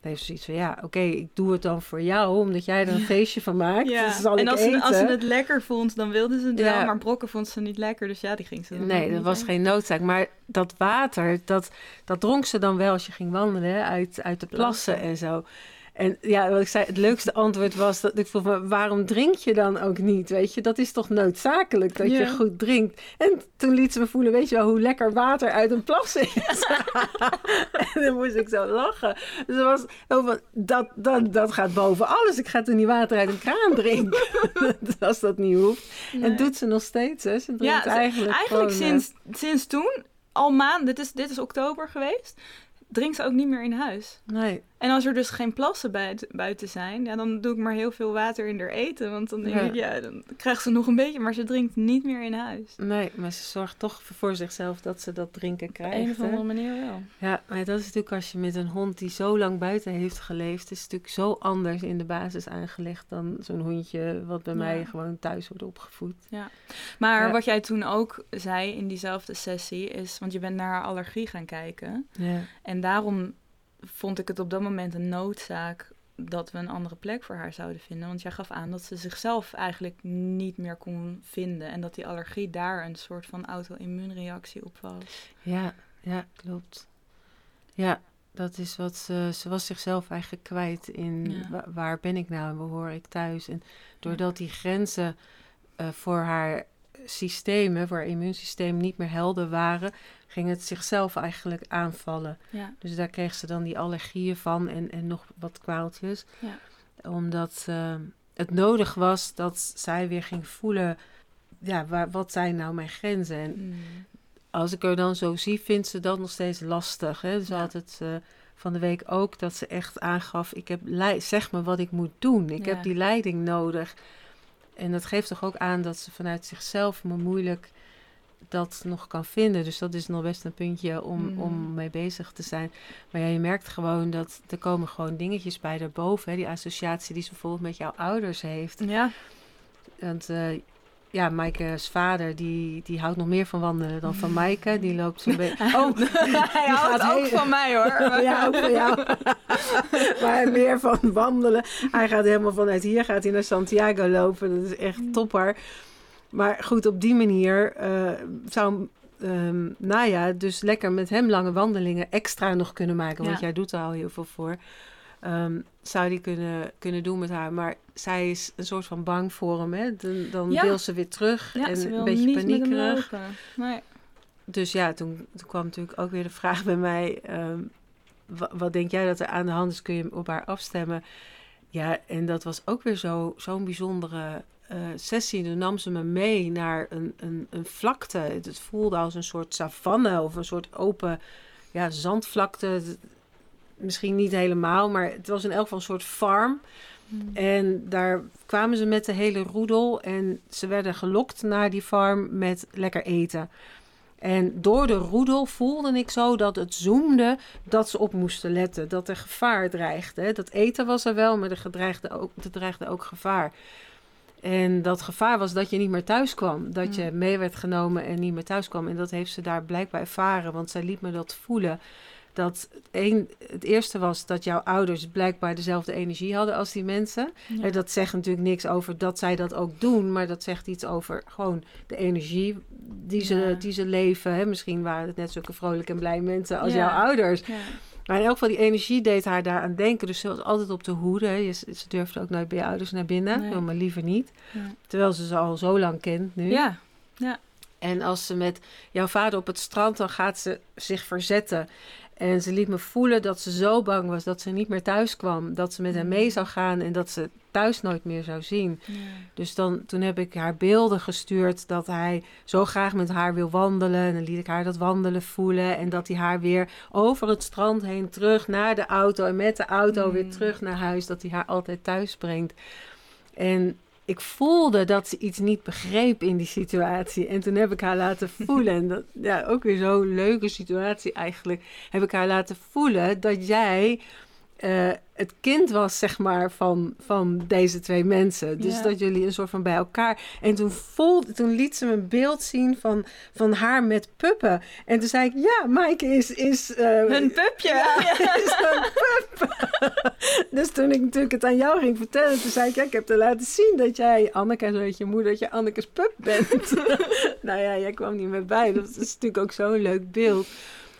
S1: heeft ze zoiets van... Ja, oké, ik doe het dan voor jou, omdat jij er een
S2: Ja.
S1: feestje van maakt.
S2: Ja.
S1: Dus
S2: en als ze, als ze het lekker vond, dan wilde ze het
S1: Ja.
S2: wel. Maar brokken vond ze niet lekker, dus ja, die ging ze dan
S1: Nee, dat was geen noodzaak. Maar dat water, dat, dat dronk ze dan wel als je ging wandelen hè, uit, uit de Plassen. en zo. En ja, wat ik zei, het leukste antwoord was dat ik vroeg, me, waarom drink je dan ook niet? Weet je, dat is toch noodzakelijk dat je goed drinkt. En toen liet ze me voelen, weet je wel, hoe lekker water uit een plas is. en dan moest ik zo lachen. Dus er was van, dat, dat, dat gaat boven alles. Ik ga toen niet water uit een kraan drinken, als dat niet hoeft. En doet ze nog steeds, hè? Ze drinkt
S2: Ja,
S1: eigenlijk
S2: Eigenlijk
S1: gewoon, eh,
S2: sinds, sinds toen, al maanden, dit is, dit is oktober geweest, drinkt ze ook niet meer in huis.
S1: Nee.
S2: En als er dus geen plassen buiten, buiten zijn, ja, dan doe ik maar heel veel water in haar eten. Want dan denk
S1: Ja.
S2: ik, ja, dan krijgt ze nog een beetje, maar ze drinkt niet meer in huis.
S1: Nee, maar ze zorgt toch voor zichzelf dat ze dat drinken
S2: Op
S1: krijgt.
S2: een of andere manier wel.
S1: Ja, maar dat is natuurlijk als je met een hond die zo lang buiten heeft geleefd, is het natuurlijk zo anders in de basis aangelegd dan zo'n hondje wat bij
S2: Ja.
S1: mij gewoon thuis wordt opgevoed.
S2: Maar
S1: Ja.
S2: wat jij toen ook zei in diezelfde sessie is, want je bent naar haar allergie gaan kijken.
S1: Ja.
S2: En daarom vond ik het op dat moment een noodzaak dat we een andere plek voor haar zouden vinden. Want jij gaf aan dat ze zichzelf eigenlijk niet meer kon vinden. En dat die allergie daar een soort van auto-immuunreactie op was.
S1: Ja, ja, klopt. Ja, dat is wat ze, ze was zichzelf eigenlijk kwijt in
S2: Ja.
S1: wa- waar ben ik nou en waar hoor ik thuis. En doordat die grenzen eh, voor haar systemen, voor haar immuunsysteem niet meer helder waren, ging het zichzelf eigenlijk aanvallen.
S2: Ja,
S1: Dus daar kreeg ze dan die allergieën van en, en nog wat kwaaltjes.
S2: Ja.
S1: Omdat eh, het nodig was dat zij weer ging voelen, ja, waar, wat zijn nou mijn grenzen? En
S2: Mm.
S1: als ik er dan zo zie, vindt ze dat nog steeds lastig. Hè?
S2: Ja.
S1: had het eh, van de week ook dat ze echt aangaf: ik heb zeg me wat ik moet doen. Ik
S2: Ja.
S1: heb die leiding nodig. En dat geeft toch ook aan dat ze vanuit zichzelf me moeilijk dat nog kan vinden. Dus dat is nog best een puntje om,
S2: Mhm.
S1: om mee bezig te zijn. Maar ja, je merkt gewoon dat er komen gewoon dingetjes bij daarboven. Hè? Die associatie die ze bijvoorbeeld met jouw ouders heeft.
S2: Ja,
S1: Want eh, ja, Maaike's vader, die, die houdt nog meer van wandelen dan van Maaike. Die loopt zo'n beetje... Oh,
S2: hij houdt ook van mij hoor.
S1: ja, ook van jou. maar meer van wandelen. Hij gaat helemaal vanuit hier gaat hij naar Santiago lopen. Dat is echt topper. Maar goed, op die manier eh, zou ehm Naya dus lekker met hem lange wandelingen extra nog kunnen maken. Want
S2: Ja.
S1: jij doet er al heel veel voor. Ehm, zou die kunnen, kunnen doen met haar. Maar zij is een soort van bang voor hem. Hè? Dan, dan
S2: Ja.
S1: wil ze weer terug.
S2: Ja,
S1: en een beetje paniekerig.
S2: Nee.
S1: Dus ja, toen, toen kwam natuurlijk ook weer de vraag bij mij: ehm, wa- wat denk jij dat er aan de hand is? Kun je hem op haar afstemmen? Ja, en dat was ook weer zo- zo'n bijzondere eh, sessie. Toen nam ze me mee naar een, een, een vlakte. Het, voelde als een soort savanne of een soort open ja, zandvlakte. Misschien niet helemaal, maar het was in elk geval een soort farm.
S2: Mm.
S1: En daar kwamen ze met de hele roedel en ze werden gelokt naar die farm met lekker eten. En door de roedel voelde ik zo dat het zoomde dat ze op moesten letten. Dat er gevaar dreigde. Dat eten was er wel, maar er dreigde ook, er dreigde ook gevaar. En dat gevaar was dat je niet meer thuis kwam. Dat je
S2: Mm.
S1: mee werd genomen en niet meer thuis kwam. En dat heeft ze daar blijkbaar ervaren, want zij liet me dat voelen. Dat het, een, het eerste was dat jouw ouders blijkbaar dezelfde energie hadden als die mensen.
S2: Ja.
S1: En dat zegt natuurlijk niks over dat zij dat ook doen, maar dat zegt iets over gewoon de energie die ze,
S2: Ja.
S1: die ze leven. Hè? Misschien waren het net zulke vrolijke en blij mensen als
S2: Ja.
S1: jouw ouders.
S2: Ja.
S1: Maar in elk geval, die energie deed haar daaraan denken. Dus ze was altijd op de hoede. hè. Ze durfde ook nooit bij je ouders naar binnen,
S2: Nee.
S1: maar liever niet.
S2: Ja.
S1: Terwijl ze ze al zo lang kent nu.
S2: ja.
S1: En als ze met jouw vader op het strand, dan gaat ze zich verzetten. En ze liet me voelen dat ze zo bang was dat ze niet meer thuis kwam. Dat ze met hem mee zou gaan en dat ze thuis nooit meer zou zien. Dus dan, toen heb ik haar beelden gestuurd dat hij zo graag met haar wil wandelen. En dan liet ik haar dat wandelen voelen. En dat hij haar weer over het strand heen terug naar de auto. En met de auto
S2: Mm.
S1: weer terug naar huis. Dat hij haar altijd thuis brengt. En ik voelde dat ze iets niet begreep in die situatie. En toen heb ik haar laten voelen. En dat, ja, ook weer zo'n leuke situatie eigenlijk. Heb ik haar laten voelen dat jij eh, het kind was, zeg maar, van, van deze twee mensen. Dus
S2: Ja.
S1: dat jullie een soort van bij elkaar. En toen, voelde, toen liet ze me een beeld zien van, van haar met puppen. En toen zei ik, ja, Maaike is... is eh,
S2: Een pupje.
S1: is een pup. dus toen ik natuurlijk het aan jou ging vertellen, toen zei ik, ja, ik heb te laten zien dat jij, Anneke, zo heet je moeder, dat je Anneke's pup bent. nou ja, jij kwam niet meer bij. Dat is natuurlijk ook zo'n leuk beeld.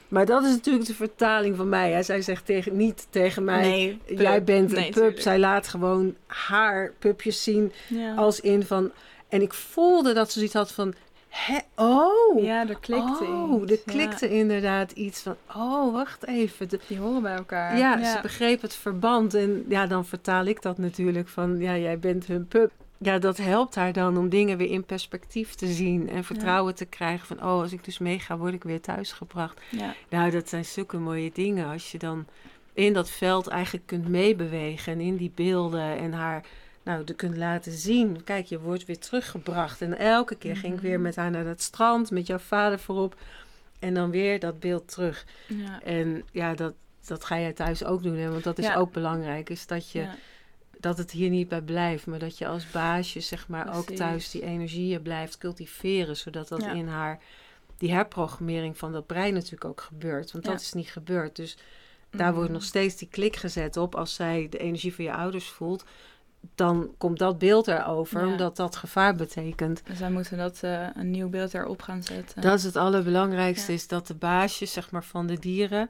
S1: Maar dat is natuurlijk de vertaling van mij. Hè. Zij zegt tegen, niet tegen mij,
S2: Nee,
S1: jij bent een pup.
S2: tuurlijk.
S1: Zij laat gewoon haar pupjes zien
S2: Ja.
S1: als in van... En ik voelde dat ze zoiets had van, hè, oh...
S2: ja, er klikte
S1: oh,
S2: iets.
S1: er klikte inderdaad iets van, oh, wacht even. De-
S2: Ja, die horen bij elkaar.
S1: ja, ze begreep het verband. En ja, dan vertaal ik dat natuurlijk van, ja, jij bent hun pup. Ja, dat helpt haar dan om dingen weer in perspectief te zien en vertrouwen te krijgen van, oh, als ik dus meega, word ik weer thuisgebracht.
S2: Ja.
S1: Nou, dat zijn zulke mooie dingen als je dan in dat veld eigenlijk kunt meebewegen en in die beelden en haar nou, de kunt laten zien. Kijk, je wordt weer teruggebracht. En elke keer ging ik weer
S2: Mhm.
S1: met haar naar het strand, met jouw vader voorop. En dan weer dat beeld terug.
S2: Ja.
S1: En ja, dat, dat ga jij thuis ook doen, hè? want dat is
S2: Ja.
S1: ook belangrijk. Is dat, je,
S2: Ja.
S1: Dat het hier niet bij blijft, maar dat je als baasje, zeg maar, ook thuis die energieën blijft cultiveren. Zodat dat
S2: Ja.
S1: in haar, die herprogrammering van dat brein natuurlijk ook gebeurt. Want
S2: Ja.
S1: dat is niet gebeurd. Dus daar wordt
S2: Mhm.
S1: nog steeds die klik gezet op. Als zij de energie van je ouders voelt, dan komt dat beeld erover,
S2: Ja.
S1: omdat dat gevaar betekent.
S2: Dus wij moeten dat eh, een nieuw beeld erop gaan zetten.
S1: Dat is het allerbelangrijkste, is dat de baasjes zeg maar, van de dieren...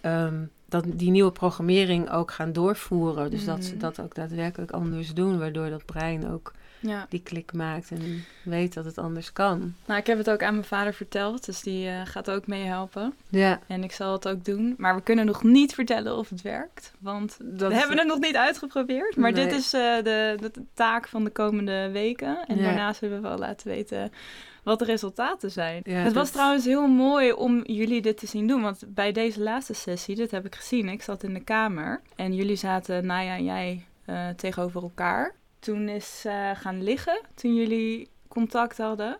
S1: ehm, dat die nieuwe programmering ook gaan doorvoeren. Dus dat ze
S2: Mhm.
S1: dat ook daadwerkelijk anders doen, waardoor dat brein ook
S2: Ja.
S1: die klik maakt en weet dat het anders kan.
S2: Nou, ik heb het ook aan mijn vader verteld, dus die eh, gaat ook meehelpen.
S1: Ja,
S2: En ik zal het ook doen. Maar we kunnen nog niet vertellen of het werkt. Want
S1: dat
S2: we hebben het nog niet uitgeprobeerd. Maar
S1: Nee.
S2: dit is eh, de, de taak van de komende weken. En
S1: Ja.
S2: daarna zullen we wel laten weten wat de resultaten zijn.
S1: Ja,
S2: het was
S1: dat-
S2: trouwens heel mooi om jullie dit te zien doen. Want bij deze laatste sessie, dit heb ik gezien. Ik zat in de kamer. En jullie zaten, Naya en jij, eh, tegenover elkaar. Toen is ze gaan liggen, toen jullie contact hadden.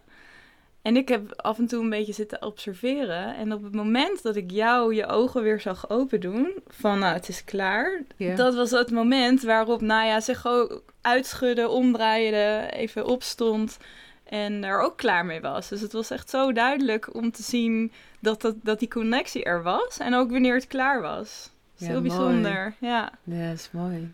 S2: En ik heb af en toe een beetje zitten observeren. En op het moment dat ik jou je ogen weer zag open doen, van nou, het is klaar. Dat was het moment waarop Naya zich ook uitschudde, omdraaide, even opstond. En er ook klaar mee was. Dus het was echt zo duidelijk om te zien dat, dat, dat die connectie er was. En ook wanneer het klaar was. Dat is
S1: Ja,
S2: heel
S1: mooi.
S2: bijzonder. Ja.
S1: Ja, dat is mooi.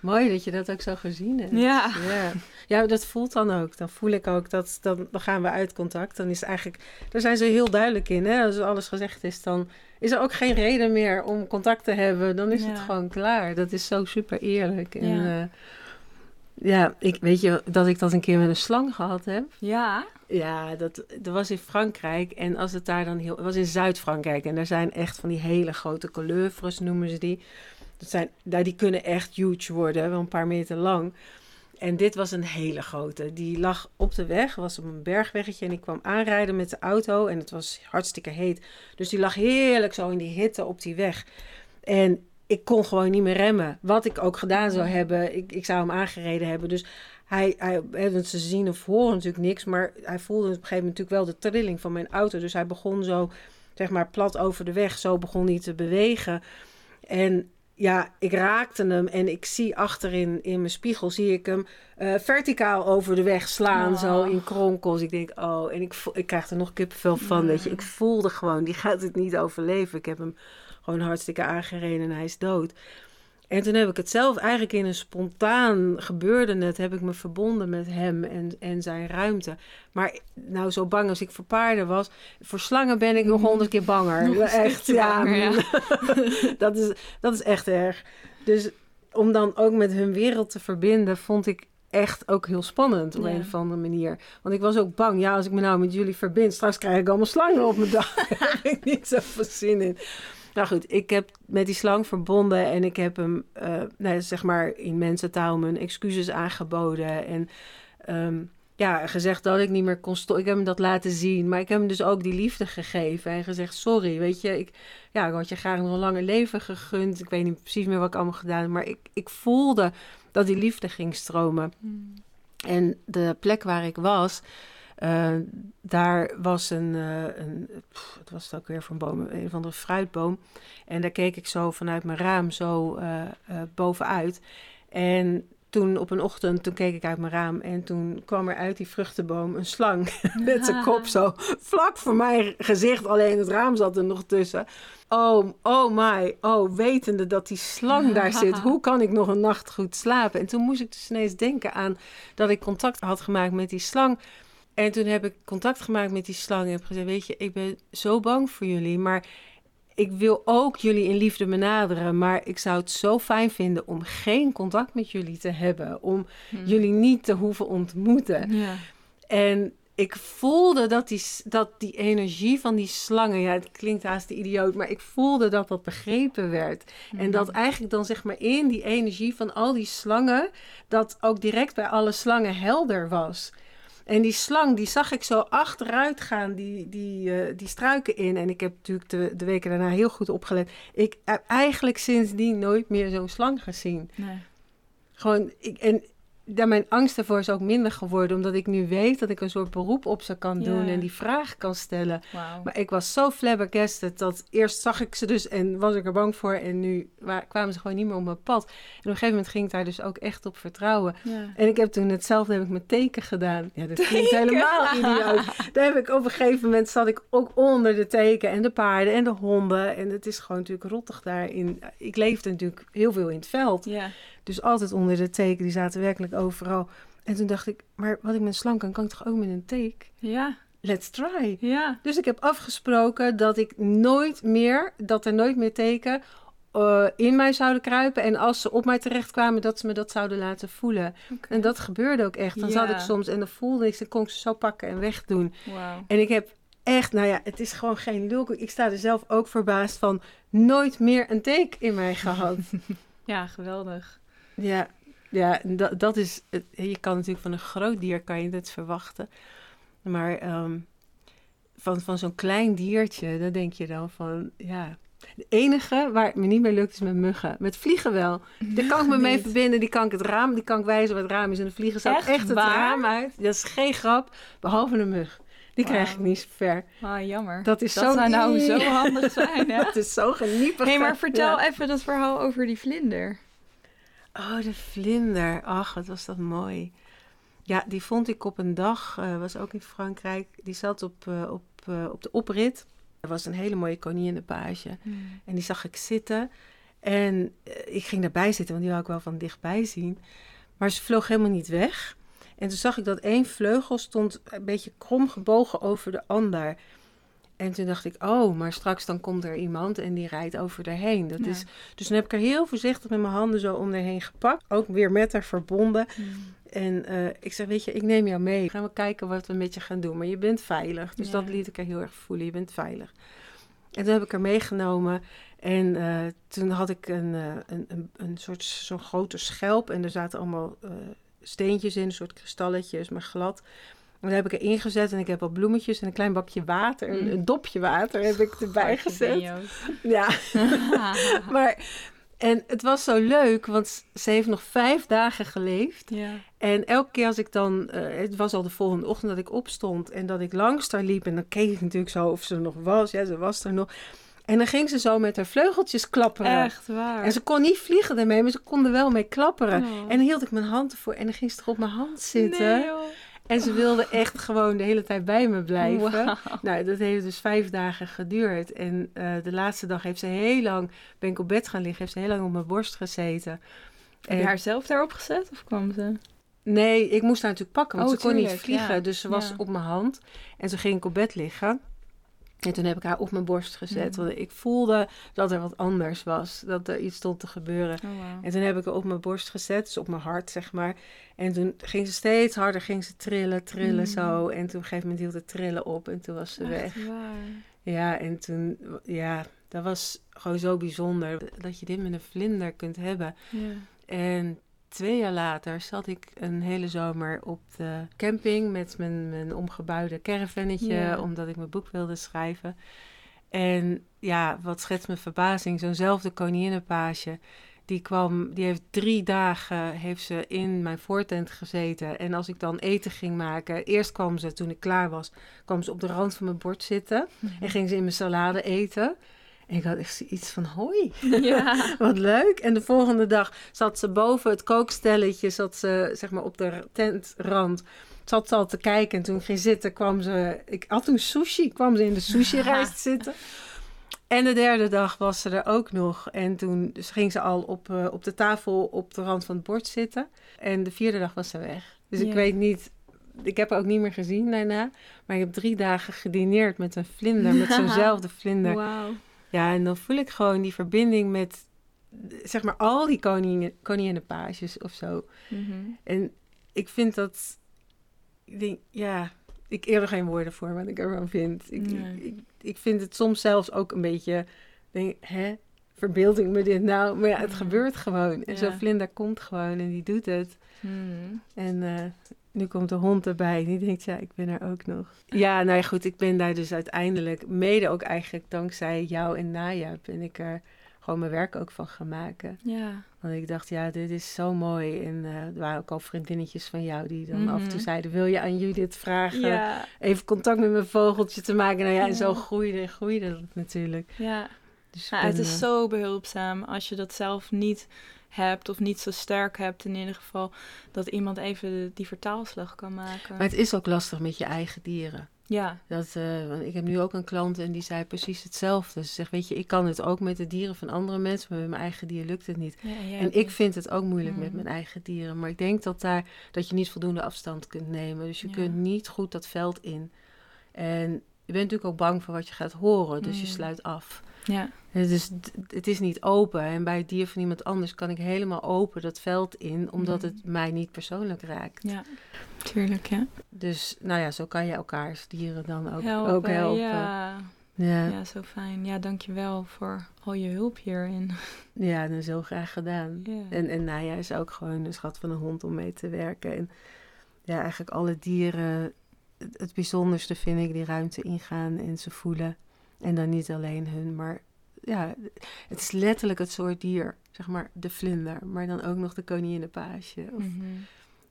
S1: Mooi dat je dat ook zo gezien hebt.
S2: Ja.
S1: Ja. ja, dat voelt dan ook. Dan voel ik ook dat dan, dan gaan we uit contact. Dan is het eigenlijk, daar zijn ze heel duidelijk in. Hè? Als alles gezegd is, dan is er ook geen reden meer om contact te hebben. Dan is het gewoon klaar. Dat is zo super eerlijk. En,
S2: Ja.
S1: ja. ja, ik weet je dat ik dat een keer met een slang gehad heb.
S2: Ja.
S1: Ja, dat, dat was in Frankrijk. En als het daar dan heel. Het was in Zuid-Frankrijk. En daar zijn echt van die hele grote couleuvres, noemen ze die. Dat zijn, daar, die kunnen echt huge worden, wel een paar meter lang. En dit was een hele grote. Die lag op de weg, was op een bergweggetje. En ik kwam aanrijden met de auto. En het was hartstikke heet. Dus die lag heerlijk zo in die hitte op die weg. En ik kon gewoon niet meer remmen. Wat ik ook gedaan zou hebben, ik, ik zou hem aangereden hebben. Dus hij, hij want ze zien of horen natuurlijk niks, maar hij voelde op een gegeven moment natuurlijk wel de trilling van mijn auto. Dus hij begon zo, zeg maar, plat over de weg. Zo begon hij te bewegen. En ja, ik raakte hem en ik zie achterin in mijn spiegel, zie ik hem eh, verticaal over de weg slaan,
S2: Oh.
S1: zo in kronkels. Ik denk, oh, en ik, voel, ik krijg er nog kippenvel van, weet je. Ik voelde gewoon, die gaat het niet overleven. Ik heb hem gewoon hartstikke aangereden en hij is dood. En toen heb ik het zelf eigenlijk in een spontaan gebeurde het, heb ik me verbonden met hem en, en zijn ruimte. Maar nou, zo bang als ik voor paarden was, voor slangen ben ik nog honderd keer banger. Echt, ja,
S2: banger, ja.
S1: dat, is, dat is echt erg. Dus om dan ook met hun wereld te verbinden, vond ik echt ook heel spannend op
S2: Ja.
S1: een of andere manier. Want ik was ook bang, ja, als ik me nou met jullie verbind, straks krijg ik allemaal slangen op mijn dag. Daar heb ik niet zoveel zin in. Nou goed, ik heb met die slang verbonden en ik heb hem, eh, nou, zeg maar in mensentaal, mijn excuses aangeboden. En ehm, ja, gezegd dat ik niet meer kon stoppen. Ik heb hem dat laten zien, maar ik heb hem dus ook die liefde gegeven en gezegd: Sorry, weet je, ik, ja, ik had je graag nog een langer leven gegund. Ik weet niet precies meer wat ik allemaal gedaan heb, maar ik, ik voelde dat die liefde ging stromen. En de plek waar ik was, eh, daar was een, eh, een pff, wat was het ook weer voor een boom, een of andere fruitboom. En daar keek ik zo vanuit mijn raam zo eh, bovenuit. En toen op een ochtend, toen keek ik uit mijn raam en toen kwam er uit die vruchtenboom een slang met zijn kop zo vlak voor mijn gezicht. Alleen het raam zat er nog tussen. Oh, oh my, oh, wetende dat die slang daar zit, hoe kan ik nog een nacht goed slapen? En toen moest ik dus ineens denken aan dat ik contact had gemaakt met die slang. En toen heb ik contact gemaakt met die slang en heb gezegd, weet je, ik ben zo bang voor jullie, maar ik wil ook jullie in liefde benaderen, maar ik zou het zo fijn vinden om geen contact met jullie te hebben, om jullie niet te hoeven ontmoeten.
S2: Ja.
S1: En ik voelde dat die, dat die energie van die slangen, ja, het klinkt haast de idioot, maar ik voelde dat dat begrepen werd. En dat eigenlijk dan zeg maar in die energie van al die slangen, dat ook direct bij alle slangen helder was. En die slang, die zag ik zo achteruit gaan, die, die, uh, die struiken in. En ik heb natuurlijk de, de weken daarna heel goed opgelet. Ik heb eigenlijk sindsdien nooit meer zo'n slang gezien. Nee. Gewoon, ik, en daar mijn angst ervoor is ook minder geworden. Omdat ik nu weet dat ik een soort beroep op ze kan doen en die vraag kan stellen. Maar ik was zo flabbergasted dat eerst zag ik ze dus en was ik er bang voor. En nu kwamen ze gewoon niet meer op mijn pad. En op een gegeven moment ging ik daar dus ook echt op vertrouwen. En ik heb toen hetzelfde heb ik met teken gedaan. Ja, dat klinkt helemaal idioot. Daar heb ik op een gegeven moment zat ik ook onder de teken en de paarden en de honden. En het is gewoon natuurlijk rottig daarin. Ik leefde natuurlijk heel veel in het veld. Ja. Dus altijd onder de teken, die zaten werkelijk overal. En toen dacht ik, maar wat ik met slang kan, kan ik toch ook met een teek?
S2: Ja.
S1: Let's try. Ja. Dus ik heb afgesproken dat ik nooit meer, dat er nooit meer teken uh, in mij zouden kruipen. En als ze op mij terechtkwamen, dat ze me dat zouden laten voelen. En dat gebeurde ook echt. Dan zat ik soms en dan voelde ik ze, kon ik ze zo pakken en wegdoen. Wow. En ik heb echt, nou ja, het is gewoon geen lul. Ik sta er zelf ook verbaasd van nooit meer een teek in mij gehad.
S2: ja, geweldig.
S1: Ja, ja dat, dat is. Je kan natuurlijk van een groot dier kan je dit verwachten. Maar ehm, van, van zo'n klein diertje, dan denk je dan van ja. De enige waar het me niet meer lukt is met muggen. Met vliegen wel. Daar kan ik me mee verbinden. Die kan ik het raam, die kan ik wijzen waar het raam is. En de vliegen zou echt, echt het raam uit. Dat is geen grap. Behalve een mug. Die krijg ik niet zo ver.
S2: Ah, jammer.
S1: Dat, is
S2: dat
S1: zo
S2: zou nou zo handig zijn, hè?
S1: dat is zo geniepig.
S2: Hey, maar vertel even dat verhaal over die vlinder.
S1: Oh, de vlinder. Ach, wat was dat mooi. Ja, die vond ik op een dag, uh, was ook in Frankrijk. Die zat op, uh, op, uh, op de oprit. Er was een hele mooie koninginnenpage. Mm. En die zag ik zitten. En ik ging daarbij zitten, want die wou ik wel van dichtbij zien. Maar ze vloog helemaal niet weg. En toen zag ik dat één vleugel stond een beetje krom gebogen over de ander. En toen dacht ik, oh, maar straks dan komt er iemand en die rijdt over erheen. Dat is, dus dan heb ik er heel voorzichtig met mijn handen zo om erheen gepakt. Ook weer met haar verbonden. Mm. En uh, ik zei, weet je, ik neem jou mee. Gaan we kijken wat we met je gaan doen. Maar je bent veilig. Dus dat liet ik er heel erg voelen. Je bent veilig. En toen heb ik haar meegenomen. En uh, toen had ik een, uh, een, een, een, soort zo'n grote schelp. En er zaten allemaal steentjes in, een soort kristalletjes, maar glad. En daar heb ik erin gezet en ik heb wat bloemetjes en een klein bakje water. Een, mm. een dopje water heb ik erbij gezet. Ja. maar, en het was zo leuk, want ze heeft nog vijf dagen geleefd. Ja. En elke keer als ik dan, uh, het was al de volgende ochtend dat ik opstond en dat ik langs haar liep. En dan keek ik natuurlijk zo of ze er nog was. Ja, ze was er nog. En dan ging ze zo met haar vleugeltjes klapperen.
S2: Echt waar.
S1: En ze kon niet vliegen ermee, maar ze kon er wel mee klapperen. Oh. En dan hield ik mijn hand ervoor en dan ging ze toch op mijn hand zitten. Nee, en ze wilde echt gewoon de hele tijd bij me blijven. Nou, dat heeft dus vijf dagen geduurd. En uh, de laatste dag heeft ze heel lang, ben ik op bed gaan liggen, heeft ze heel lang op mijn borst gezeten.
S2: Heb je haar zelf daarop gezet of kwam ze?
S1: Nee, ik moest haar natuurlijk pakken, want oh, ze kon niet vliegen. Ja. Dus ze was ja. op mijn hand. En zo ging ik op bed liggen. En toen heb ik haar op mijn borst gezet. Want ik voelde dat er wat anders was. Dat er iets stond te gebeuren. Oh, wow. En toen heb ik haar op mijn borst gezet. Dus op mijn hart, zeg maar. En toen ging ze steeds harder. Ging ze trillen, trillen mm. zo. En toen op een gegeven moment hield het trillen op. En toen was ze Echt weg. Waar. Ja, en toen... Ja, dat was gewoon zo bijzonder. Dat je dit met een vlinder kunt hebben. Ja. En twee jaar later zat ik een hele zomer op de camping met mijn, mijn omgebouwde caravannetje, omdat ik mijn boek wilde schrijven. En ja, wat schetst mijn verbazing, zo'nzelfde koninginnenpage, die kwam, die heeft drie dagen heeft ze in mijn voortent gezeten. En als ik dan eten ging maken, eerst kwam ze, toen ik klaar was, kwam ze op de rand van mijn bord zitten en ging ze in mijn salade eten. En ik had echt iets van, hoi, ja. wat leuk. En de volgende dag zat ze boven het kookstelletje, zat ze zeg maar op de tentrand. Zat ze al te kijken en toen ging zitten kwam ze, ik had toen sushi, kwam ze in de sushi-rijst zitten. En de derde dag was ze er ook nog. En toen dus ging ze al op, uh, op de tafel op de rand van het bord zitten. En de vierde dag was ze weg. Dus ik weet niet, ik heb haar ook niet meer gezien daarna. Maar ik heb drie dagen gedineerd met een vlinder, met zo'nzelfde vlinder. Wow. Ja, en dan voel ik gewoon die verbinding met, zeg maar, al die koningen, pages of zo. Mhm. En ik vind dat, ik denk, ja, ik eerder geen woorden voor wat ik ervan vind. Ik,
S2: Nee.
S1: ik, ik vind het soms zelfs ook een beetje, denk, hè, verbeeld ik me dit nou? Maar ja, het
S2: Ja.
S1: gebeurt gewoon. En
S2: Ja.
S1: zo'n vlinder komt gewoon en die doet het.
S2: Hmm.
S1: En eh, nu komt de hond erbij. Die denkt, ja, ik ben er ook nog. Ja, nou ja, goed. Ik ben daar dus uiteindelijk, mede ook eigenlijk dankzij jou en Naya, ben ik er gewoon mijn werk ook van gaan maken.
S2: Ja.
S1: Want ik dacht, ja, dit is zo mooi. En eh, er waren ook al vriendinnetjes van jou die dan af en toe
S2: Mhm.
S1: zeiden, wil je aan Judith vragen
S2: Ja.
S1: even contact met mijn vogeltje te maken? Nou ja, en zo groeide en groeide dat natuurlijk.
S2: Ja.
S1: Dus
S2: Nou, het is
S1: eh,
S2: zo behulpzaam als je dat zelf niet hebt of niet zo sterk hebt in ieder geval dat iemand even die vertaalslag kan maken.
S1: Maar het is ook lastig met je eigen dieren.
S2: Ja,
S1: Dat, eh, want ik heb nu ook een klant en die zei precies hetzelfde. Ze zegt, weet je, ik kan het ook met de dieren van andere mensen, maar met mijn eigen dier lukt het niet.
S2: ja
S1: En ik vind het ook moeilijk met
S2: Mhm.
S1: mijn eigen dieren. Maar ik denk dat, daar, dat je niet voldoende afstand kunt nemen. Dus je
S2: Ja.
S1: kunt niet goed dat veld in. En je bent natuurlijk ook bang voor wat je gaat horen, dus je
S2: Mhm.
S1: sluit af.
S2: Ja,
S1: Dus het is niet open. En bij het dier van iemand anders kan ik helemaal open dat veld in, omdat
S2: Mhm.
S1: het mij niet persoonlijk raakt.
S2: ja, tuurlijk, ja.
S1: Dus nou ja, zo kan je elkaars dieren dan ook
S2: helpen,
S1: ook helpen.
S2: Ja.
S1: Ja.
S2: ja, zo fijn. Ja, dankjewel voor al je hulp hierin.
S1: Ja, dat is heel graag gedaan.
S2: Ja.
S1: En, en Naya is ook gewoon een schat van een hond om mee te werken. En ja, eigenlijk alle dieren, het, het bijzonderste vind ik die ruimte ingaan en ze voelen. En dan niet alleen hun, maar ja, het is letterlijk het soort dier. Zeg maar de vlinder, maar dan ook nog de koninginnenpaasje. Of
S2: Mhm.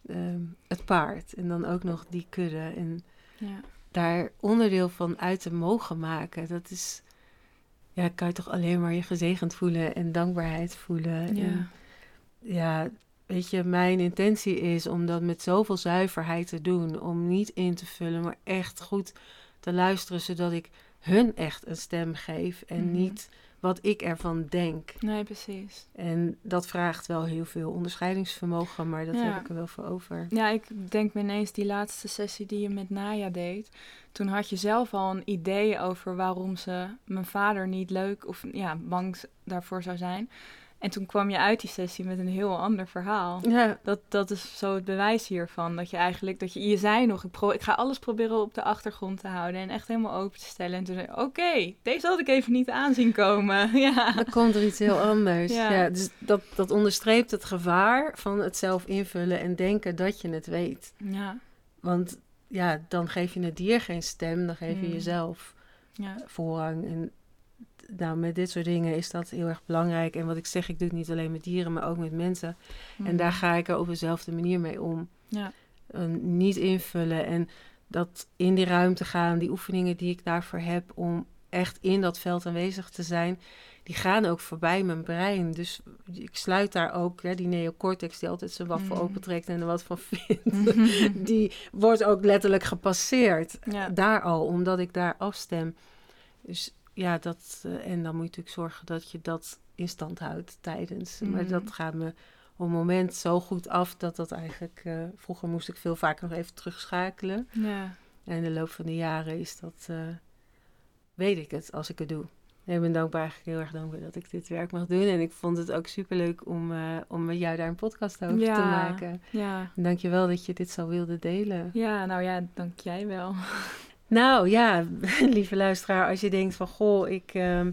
S1: ehm, het paard. En dan ook nog die kudde. En
S2: ja.
S1: daar onderdeel van uit te mogen maken, dat is... Ja, kan je toch alleen maar je gezegend voelen en dankbaarheid voelen.
S2: ja.
S1: En ja, weet je, mijn intentie is om dat met zoveel zuiverheid te doen. Om niet in te vullen, maar echt goed te luisteren, zodat ik hun echt een stem geef. En
S2: Mhm.
S1: niet wat ik ervan denk.
S2: Nee, precies.
S1: En dat vraagt wel heel veel onderscheidingsvermogen, maar dat
S2: Ja.
S1: heb ik er wel voor over.
S2: Ja, ik denk me ineens die laatste sessie die je met Naya deed. Toen had je zelf al een idee over waarom ze mijn vader niet leuk of ja, bang daarvoor zou zijn. En toen kwam je uit die sessie met een heel ander verhaal.
S1: Ja,
S2: Dat, dat is zo het bewijs hiervan. Dat je eigenlijk, dat je, je zei nog, ik, pro, ik ga alles proberen op de achtergrond te houden en echt helemaal open te stellen. En toen zei je, oké, deze had ik even niet aanzien komen. ja.
S1: dan komt er iets heel anders.
S2: Ja.
S1: Ja. dus dat, dat onderstreept het gevaar van het zelf invullen en denken dat je het weet.
S2: Ja,
S1: Want ja, dan geef je het dier geen stem, dan geef je
S2: Hmm.
S1: jezelf
S2: ja,
S1: voorrang. En nou, met dit soort dingen is dat heel erg belangrijk. En wat ik zeg, ik doe het niet alleen met dieren, maar ook met mensen. En daar ga ik er op dezelfde manier mee om.
S2: Ja.
S1: Eh, niet invullen en dat in die ruimte gaan, die oefeningen die ik daarvoor heb om echt in dat veld aanwezig te zijn, die gaan ook voorbij mijn brein. Dus ik sluit daar ook, hè, die neocortex die altijd zijn waffel
S2: Mm.
S1: opentrekt en er wat van vindt, die wordt ook letterlijk gepasseerd.
S2: Ja.
S1: Daar al, omdat ik daar afstem. Dus ja, dat, eh, en dan moet je natuurlijk zorgen dat je dat in stand houdt tijdens. Maar
S2: Mhm.
S1: dat gaat me op een moment zo goed af dat dat eigenlijk... eh, vroeger moest ik veel vaker nog even terugschakelen.
S2: ja.
S1: En in de loop van de jaren is dat... eh, weet ik het als ik het doe. Ik ben dankbaar, eigenlijk heel erg dankbaar dat ik dit werk mag doen. En ik vond het ook superleuk om, om met jou daar een podcast over te maken.
S2: ja.
S1: En dankjewel dat je dit zo wilde delen.
S2: Ja, nou ja, dank jij wel.
S1: Nou ja, lieve luisteraar, als je denkt van goh, ik, ehm,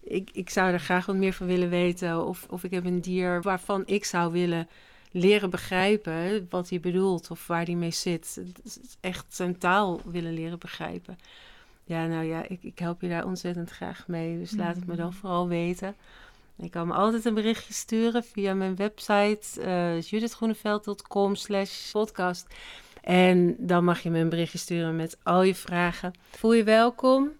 S1: ik, ik zou er graag wat meer van willen weten. Of, of ik heb een dier waarvan ik zou willen leren begrijpen wat hij bedoelt of waar hij mee zit. Echt zijn taal willen leren begrijpen. Ja, nou ja, ik, ik help je daar ontzettend graag mee. Dus laat het me dan
S2: Mhm.
S1: vooral weten. Je kan me altijd een berichtje sturen via mijn website uh, judithgroeneveld.com slash podcast. En dan mag je me een berichtje sturen met al je vragen. Voel je welkom.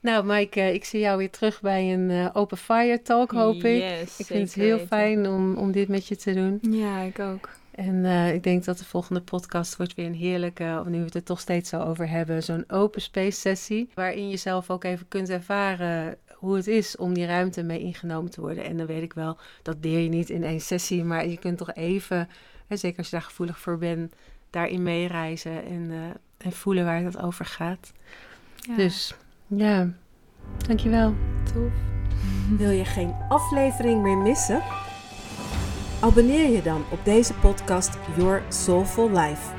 S1: Nou, Maaike, eh, ik zie jou weer terug bij een uh, Open Fire Talk, hoop ik.
S2: Yes,
S1: ik vind het heel
S2: weten.
S1: fijn om, om dit met je te doen.
S2: Ja, ik ook.
S1: En uh, ik denk dat de volgende podcast wordt weer een heerlijke, nu we het er toch steeds zo over hebben, zo'n open space sessie. Waarin je zelf ook even kunt ervaren hoe het is om die ruimte mee ingenomen te worden. En dan weet ik wel, dat leer je niet in één sessie, maar je kunt toch even, hè, zeker als je daar gevoelig voor bent, daarin meereizen en, uh, en voelen waar het over gaat.
S2: Ja,
S1: Dus ja, dankjewel.
S2: tof.
S1: Wil je geen aflevering meer missen? Abonneer je dan op deze podcast Your Soulful Life.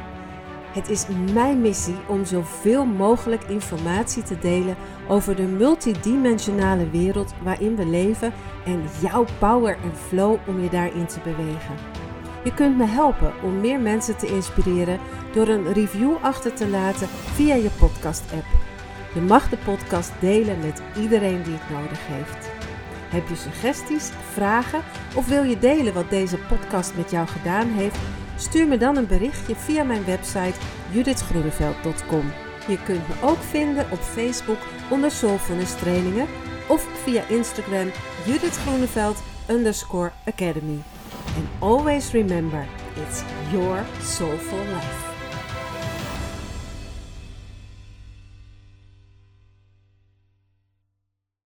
S1: Het is mijn missie om zoveel mogelijk informatie te delen over de multidimensionale wereld waarin we leven en jouw power en flow om je daarin te bewegen. Je kunt me helpen om meer mensen te inspireren door een review achter te laten via je podcast-app. Je mag de podcast delen met iedereen die het nodig heeft. Heb je suggesties, vragen of wil je delen wat deze podcast met jou gedaan heeft? Stuur me dan een berichtje via mijn website judithgroeneveld.com. Je kunt me ook vinden op Facebook onder Soulfulness Trainingen of via Instagram Judith Groeneveld underscore Academy. And always remember, it's your soulful life.